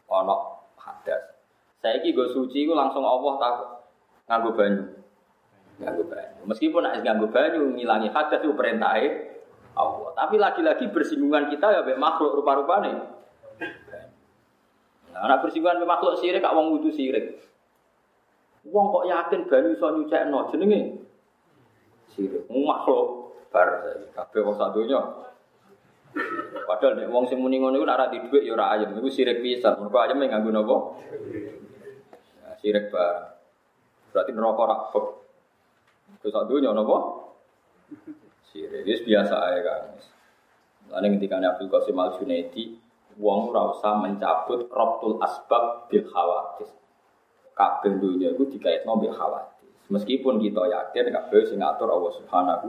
ono hadas. Saya gue suci, gue langsung Allah tak nganggu banyu. Nganggu banyu. Meskipun nak nganggu banyu, ngilangi hadas itu perintah Allah. Tapi lagi-lagi bersinggungan kita ya makhluk rupa-rupa nih. Nah, anak bersinggungan be makhluk sirik, kak wong wudu sirik. Wong kok yakin banyu iso nyucekno jenenge sirik. Makhluk bar kabeh wong sadonya. Padahal nek wong sing muni ngono iku nek ora di dhuwit ya ora ayem, iku sirik pisan. Mergo ayem nganggo napa? sirik barang. Berarti neraka rakbek. Terus sak dunya napa? Sirik. Wis biasa ae kan. Lalu ketika Abdul Qasim Al Junaidi, wong ora usah mencabut robtul asbab bil khawatis. Kabeh dunia itu dikaitno bil khawatis. Meskipun kita yakin kabeh sing ngatur Allah Subhanahu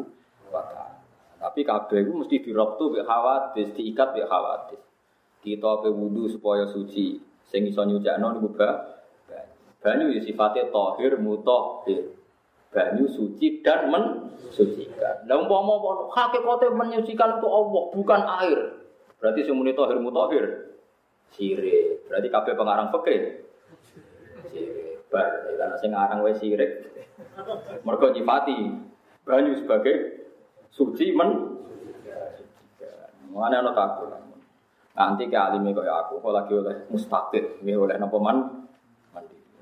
wa taala. Tapi kabeh itu mesti dirobtu bil khawatis, diikat bil khawatis. Kita pe wudu supaya suci, sing iso nyucakno niku Banyu ya sifatnya tohir, mutohir. Banyu suci dan mensucikan. Nah umpama hakikatnya menyucikan itu Allah, bukan air. Berarti semuanya tohir, mutohir. Sirik. Berarti kabeh pengarang fikih. Sirik. Bar, karena sing ngarang wae sirik. Mergo nyifati banyu sebagai suci men Mengenai anak takut. Nanti ke alimnya kaya aku, kalau lagi oleh mustaqid, oleh nopo man,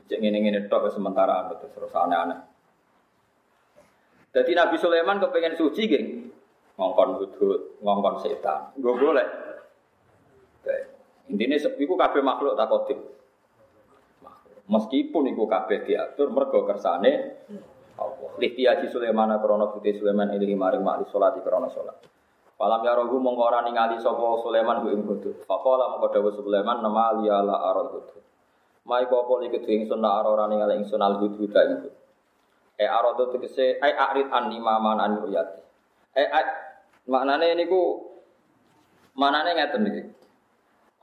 Cek ngene-ngene tok sementara betul terus aneh-aneh. Jadi Nabi Sulaiman kepengen suci geng, ngongkon hudud, ngongkon setan. Gue boleh. Intinya iku kabeh makhluk tak kodim. Meskipun iku kabeh diatur mergo kersane Allah. Lihtiyaji Sulaiman krana putih Sulaiman ini maring makli salat krana salat. Palam ya rohu mongko ningali sapa Sulaiman ku ing hudud. Faqala mongko dawuh Sulaiman nama liyala aral hudud. Mai kopo iki kudu ingsun nak ora ningali ingsun al hudhuda iku. E arado tegese ai arid an lima man an ruyati. E maknane niku manane ngeten iki.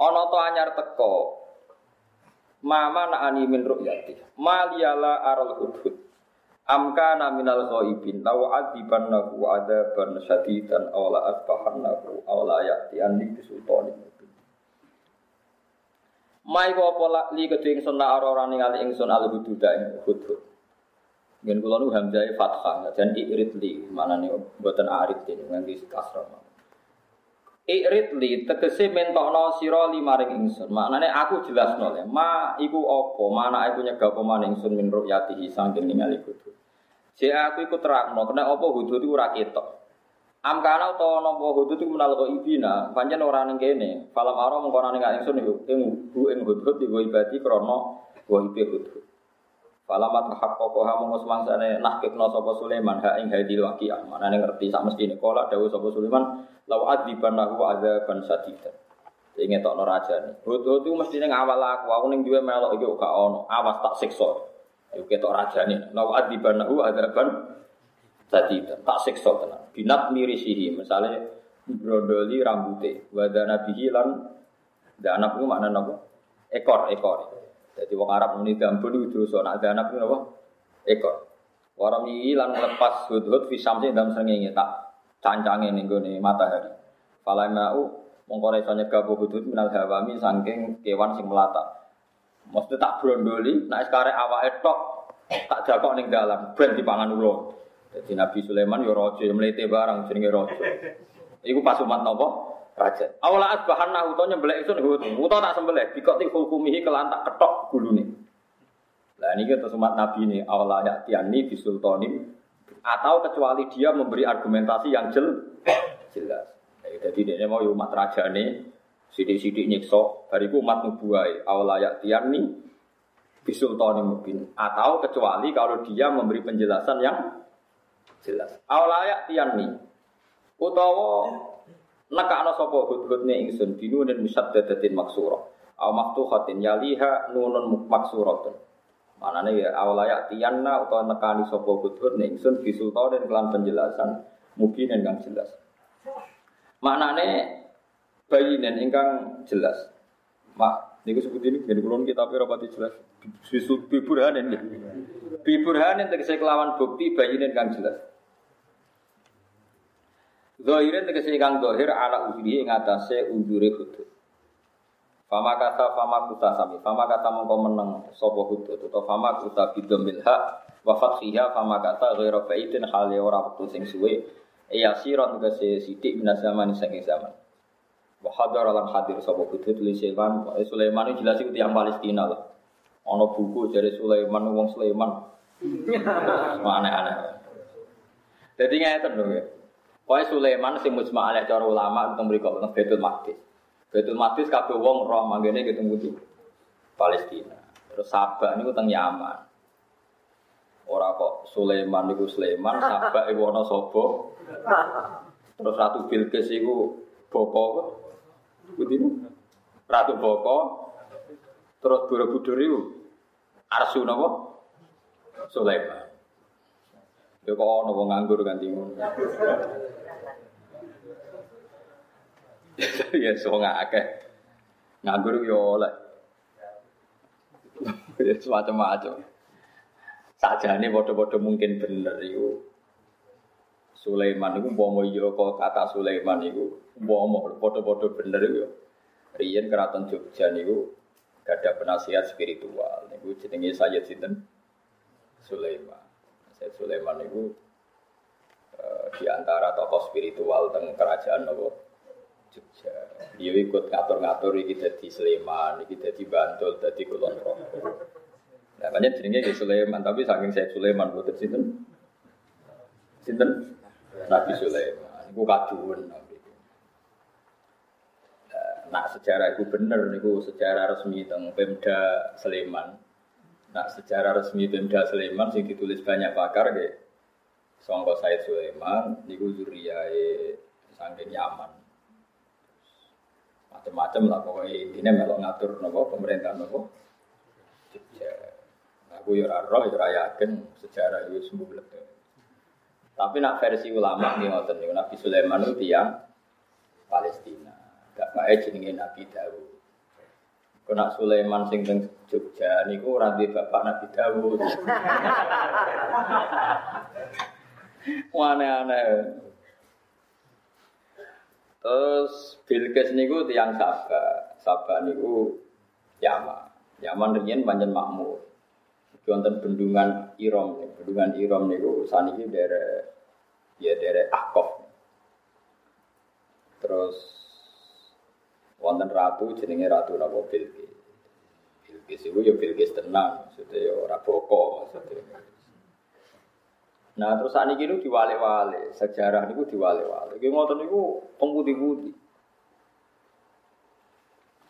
Ana to anyar teko. Mama na ani min ru'yati. Maliyala aral hudhud. Amka minal ghaibin law adibannahu adaban syadidan aw la asbahannahu aw la ya'ti anni bisultanin mubin. Mai wa pola li kedhe ingsun ora ningali ingsun al hudud ing Ngen kula nu hamzah fathah dan irid li manane mboten arid ini nganti kasrah. Irid li tegese mentokno sira limaring ingsun. Maknane aku jelasno le, ma iku apa? Mana aku nyegah apa maning ingsun min ru'yatihi saking ningali hudud. Jek aku iku terangno, kena apa hudud iku ora ketok. Am kana utawa napa hudud iku menal ibina, pancen ora ning kene. Falam aro mengko ning ingsun iku ing hudud iku ibadi krana. Falamat haqqaqaha mongko semangsane nahkikna sapa Sulaiman ha ing hadil waqiah. Manane ngerti sak mestine kala dawuh sapa Sulaiman lau adibanahu adzaban sadida. Sing ngetokno rajane. Hudud iku mestine ngawal aku, aku ning duwe melok iki gak ono, awas tak siksa. Ayo ketok rajane. Lau adibanahu adzaban sadida. Tak siksa tenan. Binat mirisihi, misale brondoli rambute, wadana bihi lan danap iku apa? Ekor, ekor. Jadi wong Arab muni dambun iku dosa, nak danap iku apa? Ekor. Waram iki lan lepas hudhud fi samsi dalam srengenge tak cancange ning gone matahari. Fala mau mongko iso nyegah hudud minal hawami saking kewan sing melata. Mesti tak brondoli, nek sekarang awake tok tak jakok ning dalam ben dipangan ulo. Jadi Nabi Sulaiman yo raja mlete barang jenenge raja. Iku pas umat napa? Raja. Awala asbahanna utawa nyembelih ingsun hud. Utawa tak sembelih dikok ti hukumihi kelan tak ketok gulune. Lah niki terus umat Nabi ini tiani bisultanim atau kecuali dia memberi argumentasi yang jel jelas. Jadi dia mau umat raja nih, sidik-sidik nyiksa, bariku umat nubuai, awalayak tian nih, bisultani mungkin. Atau kecuali kalau dia memberi penjelasan yang jelas. Awalayak tian nih, utawa nekakno sapa hud-hud ning ingsun binunin musaddadatin maksura. Aw maktuhatin yaliha nunun maksuratun. Manane ya awalaya tiyanna utawa nekani sapa kudhur ning sun bisulta dan kelan penjelasan mungkin ingkang jelas. Maknane bayinen ingkang jelas. Mak niku sebut ini ngene kula kitab rapati jelas. Bisul biburhanen nggih. Biburhanen tegese kelawan bukti bayinen ingkang jelas. Zahirin tegese ingkang zahir ala ujuri ing atase ujure hudud. Fama kata fama kuta sami, fama kata mongko meneng sopo hudud, atau fama kuta bidomil hak, wafat fiha fama kata ghairu baitin hale ora waktu sing suwe, iya siron kese sidik minas zaman saking zaman. Wahadar alam hadir sopo hudud li Sulaiman, Sulaiman jelas itu yang Palestina lah. Ono buku dari Sulaiman, wong Sulaiman. Aneh-aneh. Jadi ngeten dong ya. Pokoknya Sulaiman sing mujma alaih cara ulama tentang mriku tentang Betul Maqdis. Betul Maqdis kabeh wong roh manggene ketemu di Palestina. Terus Sabak niku teng Yaman. Ora kok Sulaiman niku Sulaiman, Sabak iku ana sapa? Terus Ratu Bilqis iku bapa Putih Ratu Boko. Terus Borobudur iku Arsu napa? Sulaiman. Ya kok ana wong nganggur ganti ya nggak akeh. Nganggur yo oleh. Ya semacam-macam. Saja ini bodoh-bodoh mungkin bener itu Sulaiman itu mau yo kok kata Sulaiman itu mau bodoh-bodoh bener itu Rian keraton Jogja niku gak ada penasihat spiritual. Niku jenenge saya sinten? Sulaiman saya Sulaiman niku uh, di antara tokoh spiritual teng kerajaan nopo Jogja. Dia ikut ngatur-ngatur iki dadi Sleman, iki dadi Bantul, dadi Kulon Progo. Banyak jenenge di Sulaiman, tapi saking saya Sulaiman boten sinten? Sinten? Nabi Sulaiman. Iku kaduwen. Nah, sejarah itu bener niku sejarah resmi teng Pemda Sleman. Nah, sejarah resmi Pemda Sleman sing ditulis banyak pakar nggih. Sangka Said Sulaiman niku zuriyae saking Yaman macam-macam lah pokoknya intinya melok ngatur nopo pemerintah nopo. Aku ya roh ya yakin sejarah itu sembuh. Tapi nak versi ulama nih ngoten nih Nabi Sulaiman itu tiang Palestina. Gak baik jenenge Nabi Dawud. Kena Sulaiman sing teng Jogja niku ora duwe bapak Nabi Dawud. Aneh-aneh. Terus Bilqis niku tiang Sabah. Sabah niku Yaman. Yaman riyen panjen makmur. Wonten bendungan Irom, bendungan Irom niku saniki daerah ya daerah Akof. Terus wonten ratu jenenge Ratu napa Bilqis. Bilqis iku ya Bilqis tenang, maksudnya ya ora boko maksudnya. Nah terus saat ini diwale-wale, sejarah niku diwale-wale. Iki ngoten niku pengputih-putih.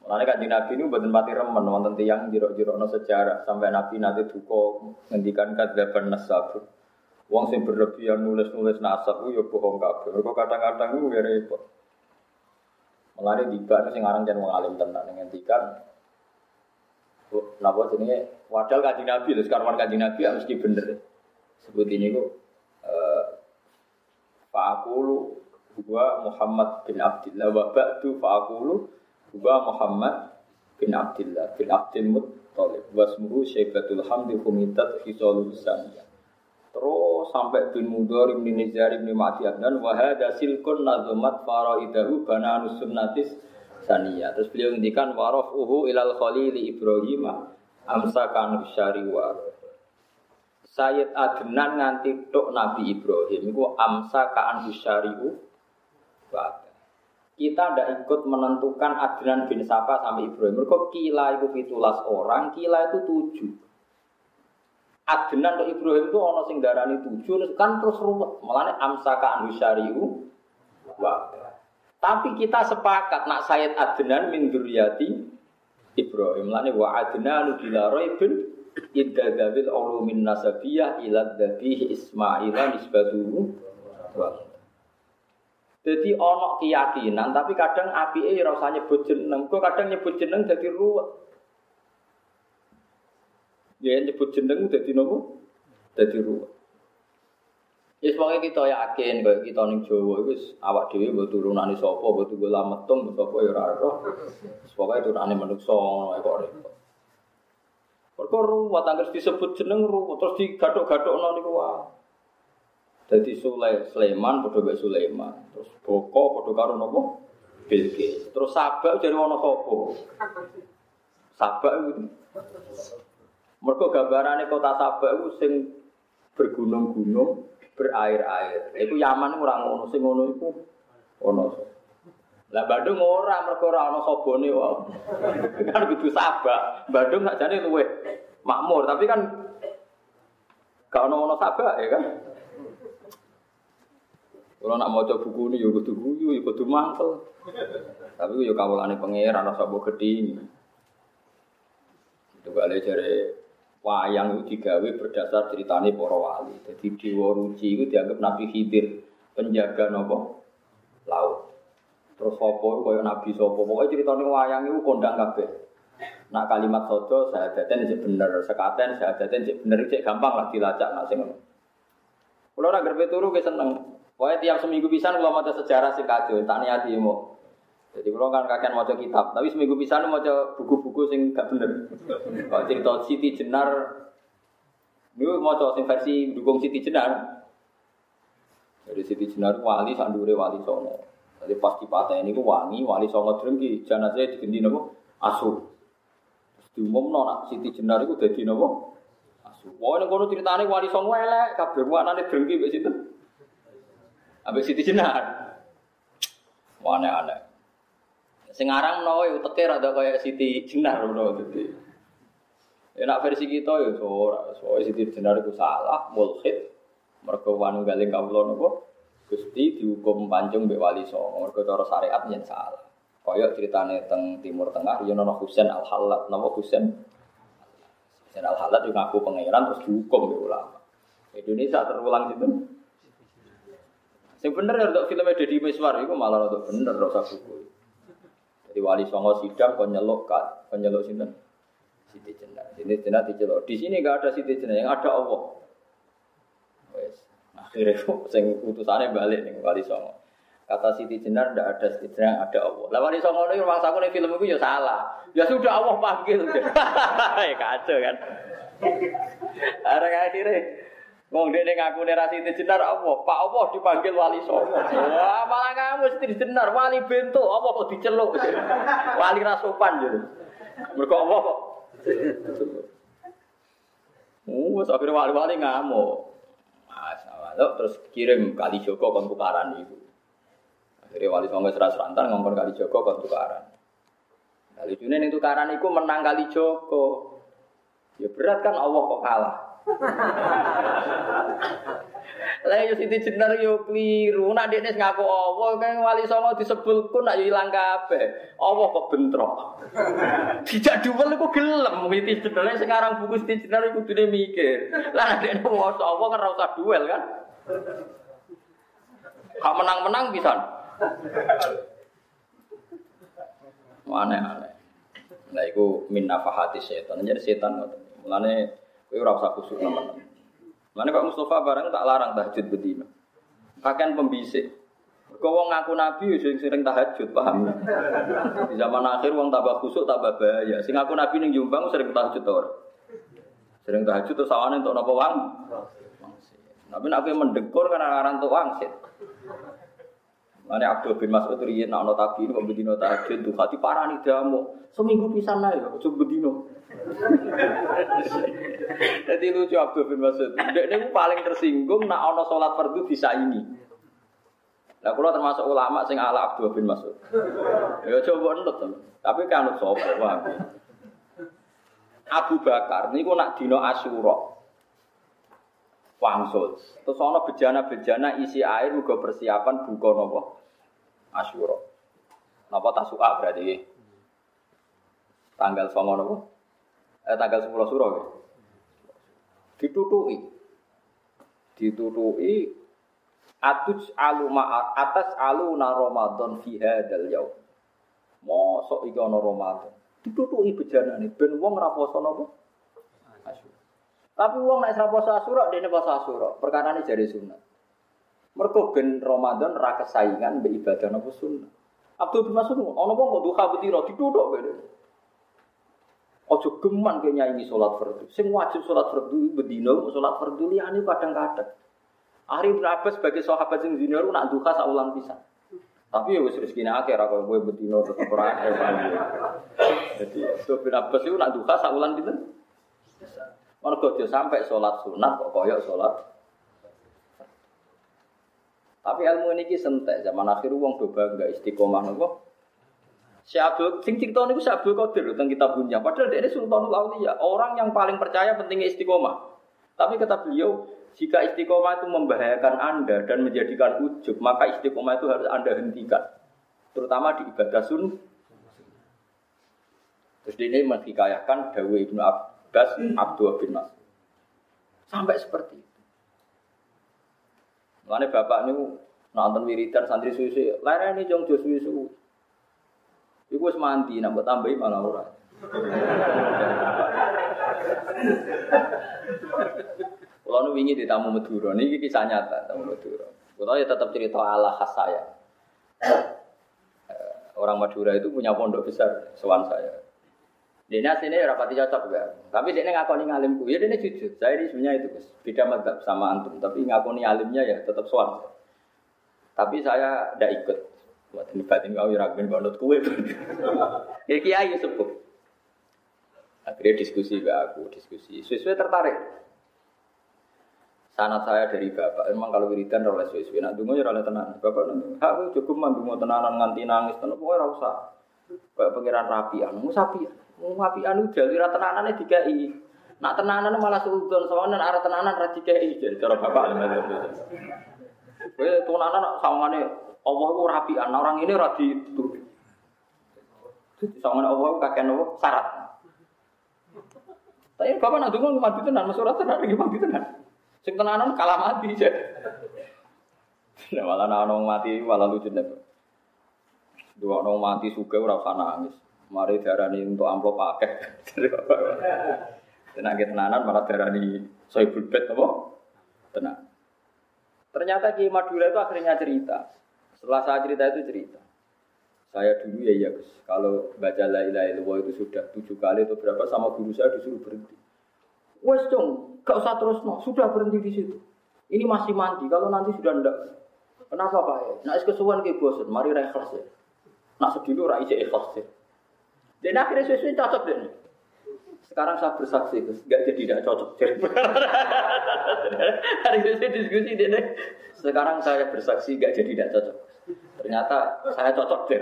Mulane kan Nabi ini buatan mati remen wonten tiyang jiro-jiro no sejarah sampai Nabi nanti duko ngendikan kadzdzab nasab. Wong sing berlebihan nulis-nulis nasab ku ya bohong kabeh. Mergo kadang-kadang ku ya repot. Mulane tiba sing aran jan wong alim tenan ngendikan napa jenenge wadal kanjeng Nabi? Lho sekarang kanjeng Nabi ya mesti bener. Sebut ini kok uh, Fa'akulu huwa Muhammad bin Abdullah wa ba'du fa'akulu huwa Muhammad bin Abdullah bin Abdul Muttalib. Wasmuhu Syaibatul Hamdi Humitat Hisalul Saniyah Terus sampai bin Mudhar bin Nizar bin Ma'di Adnan wa hadza silkun nazumat faraidahu bananus sunnatis saniyah. Terus beliau ngendikan warafuhu ilal khalili Ibrahim amsakan syari Sayyid Adnan nganti tok Nabi Ibrahim itu amsa kaan syari'u kita tidak ikut menentukan Adnan bin Sapa sampai Ibrahim. Mereka kila itu pitulas orang, kila itu tujuh. Adnan ke Ibrahim itu ono sing darani tujuh, kan terus ruwet. Mulane amsa kaan syari'u Tapi kita sepakat nak Sayyid Adnan min Duryati Ibrahim. Mulane wa Adnanu bila raibin Idda dabil ulumin nasabiyah ila dabihi Ismaila nisbatuhu Jadi ono keyakinan, tapi kadang api eh rasa nyebut jeneng, kok kadang nyebut jeneng jadi ruwet. Ya nyebut jeneng jadi nopo, jadi ruwet. Ya sebagai kita yakin, kalau kita ning Jawa itu awak dewi buat turunani sopo, buat gula metung, sopo ya raro. Sebagai turunani menukso, kok repot. Mereka ruwet, agar disebut jeneng ruwet, terus digadok-gadok niku wae. Jadi Sulai Sulaiman padha mek Sulaiman. Terus Boko padha karo napa? Bilqis. Terus Sabak dari ana sapa? Sabak itu. Mereka gambarannya kota Sabak itu sing bergunung-gunung, berair-air. Itu Yaman ora ngono, sing ngono iku ono. Lah Bandung ora mergo ora ana sabone wae. kan kudu Sabak. Bandung sakjane luwe makmur, tapi kan gak ono-ono Sabak ya kan. Kalau nak mau coba buku ini, ya kudu guyu, ya kudu mantel. Tapi ya kawulane pangeran rasa mbok gedhi. Itu gak dari wayang itu digawe berdasar ceritanya para wali. Jadi Dewa Ruci itu dianggap Nabi Khidir penjaga nopo laut. Terus sopo kaya Nabi sopo, pokoknya ceritanya wayang itu kondang kabeh. Nak kalimat sojo saya daten sih bener, sekaten saya daten sih bener, cek gampang lah dilacak nak sing Kalau orang gerbe turu gue seneng. Pokoknya tiap seminggu pisan kalau mau sejarah sih kacau, tak niati mau. Jadi kalau kan kakek mau kitab, tapi seminggu pisan mau buku-buku sing gak bener. Kalau cerita Siti Jenar, ini mau sing versi dukung Siti Jenar. Jadi Siti Jenar wali sandure wali songo. Jadi pas dipatah ini ku wangi, wali songo drengki, jenazah diganti nopo asu. Diumum nak Siti Jenar itu jadi nopo asu. Wah ini kono ceritanya wali songo elek, kabeh anane drengki mbek situ. Ambek Siti Jenar. Wah aneh-aneh. Sing aran menawa yo teke rada kaya Siti Jenar menawa dadi. Ya nak versi kita ya ora, soalnya Siti Jenar itu salah, mulhid. Mergo wanu galing kawula napa? Gusti dihukum pancung mbek wali songo. Mergo cara syariat yen salah. Kaya ceritane teng Timur Tengah ya ana Husain Al Halat, napa Husain? Husain Al Halat juga ngaku pangeran terus dihukum mbek ulama. Indonesia terulang gitu. Yang bener ya untuk filmnya Deddy Miswar itu malah untuk bener rasa buku. Jadi wali songo sidang kau kan, kau nyelok sinten. Siti Jenar, Siti Jenar dicelok. Di sini gak ada Siti Jenar, yang ada Allah. Wes, akhirnya sing utusannya balik nih wali songo. Kata Siti Jenar tidak ada Siti Jenar, ada Allah. Lah wali songo ini rumah saku nih film itu ya salah. Ya sudah Allah panggil. ya kacau kan. Ada akhirnya Wong dene ngaku nek Siti Jenar Allah, Pak Allah dipanggil wali songo. Wah, malah kamu Siti Jenar wali bento, apa kok diceluk. Wali rasupan jadi. Mergo Allah kok. Oh, akhirnya wali-wali ngamuk. Masalah, terus kirim kali Joko kon tukaran itu. Jadi wali songo seras rantan ngomong kali Joko kon tukaran. Kali june ning tukaran iku menang kali Joko. Ya berat kan Allah kok kalah. Lah yo Siti Jenar yo kliru. Nak dekne ngaku Allah kan wali songo disebulku nak yo ilang kabeh. Allah kok bentrok. Dijak duwel iku gelem Siti Jenar sekarang buku Siti Jenar iku kudune mikir. Lah nek dekne waca Allah kan ora usah duel kan. Kak menang-menang bisa. Aneh-aneh. Nah, itu min nafahati setan. Jadi setan Mulane kowe ora usah kusuk teman-teman. Mulane Pak Mustafa barang tak larang tahajud bedino. Pakaian pembisik. Kau wong ngaku nabi sing sering tahajud, paham? Di zaman akhir wong tambah kusuk tambah bahaya. Sing ngaku nabi ning Jombang sering tahajud ora? Sering tahajud terus sawane untuk napa wang? Tapi nek mendekur kan aran untuk wangsit. Mane Abdul bin Mas'ud riyen nak ana tabi ini bedino tahajud tuh hati parah nih jamu. Seminggu pisan kok coba bedino. Jadi lucu Abdul bin Mas'ud. Dek niku paling tersinggung nak ana salat fardu ini. Nah, kalau termasuk ulama sing ala Abdul bin Mas'ud. Ya coba nurut Tapi kan nurut sapa Abu Bakar niku nak dino Asyura. Wangsul. Terus ana bejana-bejana isi air juga persiapan buka nopo Asyura. Napa tasu'a berarti? Tanggal 9 napa? Eh tanggal 10 suro ya. Ditutuki. Ditutuki atus alu ma atas alu na Ramadan fi hadzal yaum. Mosok iki ana Ramadan. Ditutuki bejanane ben wong ora poso napa? Tapi wong nek ora poso Asyura dene poso Asyura. Perkarane jare sunat. Mergo ben Ramadan ra kesaingan mbek ibadah napa sunnah. Abdul bin Mas'ud ana wong kok duha betira dituthuk beda. Ojo geman ke nyanyi sholat fardu. Sing wajib sholat fardu bedino sholat fardu liyane kadang-kadang. Ari bin Abbas sebagai sahabat sing junior nak duha saulang pisan. Tapi ya wis rezekine akeh ra kowe bedino tetep ora akeh Jadi Abdul bin Abbas itu nak duha saulang pinten? Dia sampai sholat sunat kok koyok sholat tapi ilmu ini ki sentek zaman akhir uang doba enggak istiqomah nopo. Si Abdul sing cerita niku si Abdul Qadir tentang kita punya. Padahal dia ini Sultanul Auliya, orang yang paling percaya pentingnya istiqomah. Tapi kata beliau, jika istiqomah itu membahayakan Anda dan menjadikan ujub, maka istiqomah itu harus Anda hentikan. Terutama di ibadah sun. Terus ini menghikayahkan Dawe Ibnu Abbas Abdul bin Mas. Sampai seperti itu. Mana bapak ini nonton wiridan santri susu, lara ini jong jos susu. Iku wis mandi, nambah tambahi malah ora. Kalau nu wingi di tamu Madura, ini kisah nyata tamu Madura. Kalau ya tetap cerita ala khas saya. Eh, orang Madura itu punya pondok besar, sewan saya. Dia ya rapati cocok ya. Tapi dia ngakoni ngalimku. Ya dia jujur. Saya ini sebenarnya itu Gus. Beda madzhab sama antum. Tapi ngakoni alimnya ya tetap suan. Tapi saya tidak ikut. Buat ini batin kau yang banut kue. ya kiai sepuh. Akhirnya diskusi ke aku, diskusi. Sesuai tertarik. Sanat saya dari bapak, emang kalau wiridan oleh sesuai. Nak dungu ya oleh tenang. Bapak nanti, aku cukup man dungu tenanan nganti nangis. Tenang, pokoknya rasa. Kayak pengiran rapi, anu sapi. Wong api anu jalur tenanane dikai. Nak tenanan malah suudon soalnya arah tenanan ra dikai. Jadi cara bapak Kowe tenanan sawangane Allah ku rapian, orang ini ra ditutup. Sawangane Allah kakek nopo syarat. Tapi bapak nak dungo mati tenan, surat tenan iki mati tenan. Sing tenanan kalah mati aja. Nah, malah ana mati malah lucu nek. Dua orang mati suka ora usah nangis. Mari darani untuk amplop pakai. Tenang kita tenanan malah darani soibul bed apa? Tenang. Ternyata Ki Madura itu akhirnya cerita. Setelah saya cerita itu cerita. Saya dulu ya ya Gus, kalau baca la ilaha illallah itu sudah tujuh kali atau berapa sama guru saya disuruh berhenti. Wes dong, gak usah terus no, sudah berhenti di situ. Ini masih mandi, kalau nanti sudah ndak. Kenapa Pak? Ya? Nah, kesuwan ke bosan, mari ikhlas ya. Nak sedih ora isi ikhlas ya. Dan akhirnya sesuai cocok deh. Sekarang saya bersaksi, Gus, gak jadi tidak cocok. Hari ini diskusi deh. Sekarang saya bersaksi gak jadi tidak cocok. Ternyata saya cocok deh.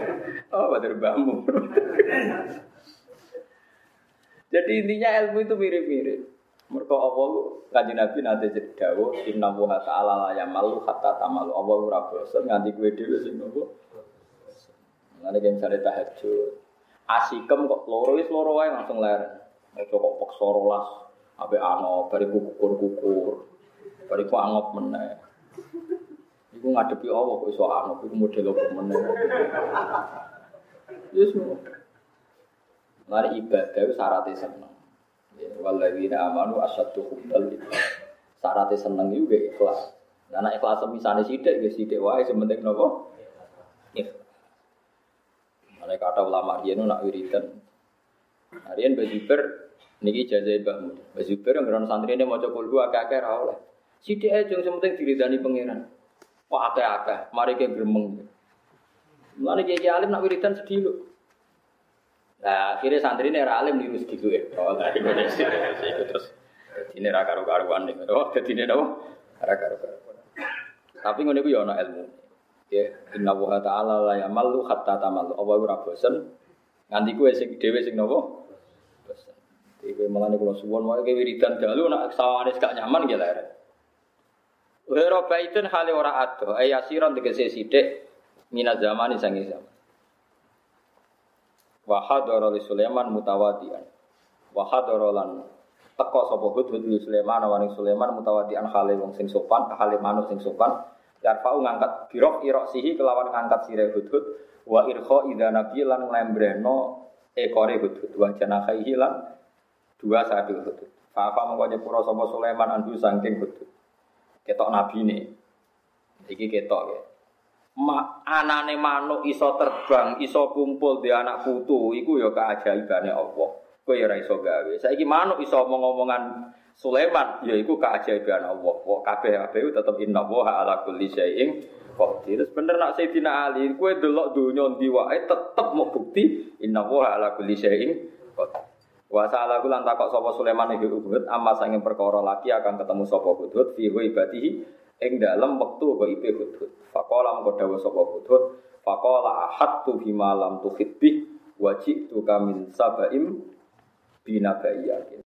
Oh, bater bambu. Jadi intinya ilmu itu mirip-mirip. Mereka Allah kanji Nabi nanti jadi dawo inna wa ta'ala la yamalu hatta tamalu Allah ora bosen nganti gue dhewe sing nopo. Ngene ki misale tahajud. Asikem kok loro wis loro wae langsung ler. Ojo kok peksa rolas ape ano bariku kukur-kukur. Bariku angop meneh. Iku ngadepi Allah kok iso anu, iku model apa meneh. Yes, Mari ibadah itu syaratnya seneng. Ya, Waladina amanu asyadu hubbal Syaratnya seneng juga ikhlas. Karena ikhlas misalnya sidik, ya sidik wae sementing nopo. Ikhlas. Mana kata ulama dia nak wiridan. Harian bajiber niki jazai bahmu. Bajiber yang geron santri ini mau coba dua kakek rawleh. Sidik aja yang sementing diridani pangeran. Wah akeh-akeh, mari ke gremeng. Mulane kiai alim nak wiridan sedih lho. Nah, akhirnya santri ini alim niru segitu ya. Oh, nah, ini terus. Ini raka karu-karuan nih. Oh, jadi ini apa? Raka karu-karuan. Tapi ngono iku ya ilmu. Ya, inna wa ta'ala la yamallu hatta tamallu. Apa ora bosen? Nganti kuwe sing dhewe sing napa? Bosen. Iki malah nek kula suwon wae ke wiridan dalu nak sawane gak nyaman ya lere. Wa baitun hale ora ado, ayasiran tegese sithik minaz zamani sangi zaman. wa hadara li Sulaiman mutawadian wa hadara lan teka sapa hudhud li Sulaiman wa ning Sulaiman mutawadian hale wong sing sopan hale manuk sing sopan yarfa'u ngangkat birok irok sihi kelawan ngangkat sire hudhud. Wa irkha idza nabi lan nglembrehno ekore hudhud. Wa janahaihi lan dua sadu hudhud. Fa apa mongko nyepuro sapa Sulaiman andu saking hudhud. Ketok nabi ne. Iki ketok ya. Ma, anane manuk iso terbang, iso kumpul di anak putu, iku ya keajaibane Allah. Kowe ya ora iso gawe. Saiki manuk iso omong-omongan Sulaiman, ya iku keajaiban Allah. Kok kabeh-kabeh tetep inna wa ala kulli syai'in qadir. Bener nak Sayyidina Ali, kowe delok donya ndi wae tetep mau bukti inna wa ala kulli syai'in qadir. Wa sa'ala kulan takok sapa Sulaiman iki Uhud amma sange perkara laki akan ketemu sapa Uhud fi ibadihi ing dalem wektu ipe hudhud. Faqala mengko dawuh sapa hudhud, faqala ahadtu bima lam tuhid bih wa ji'tu kamin sabaim binabaiyah.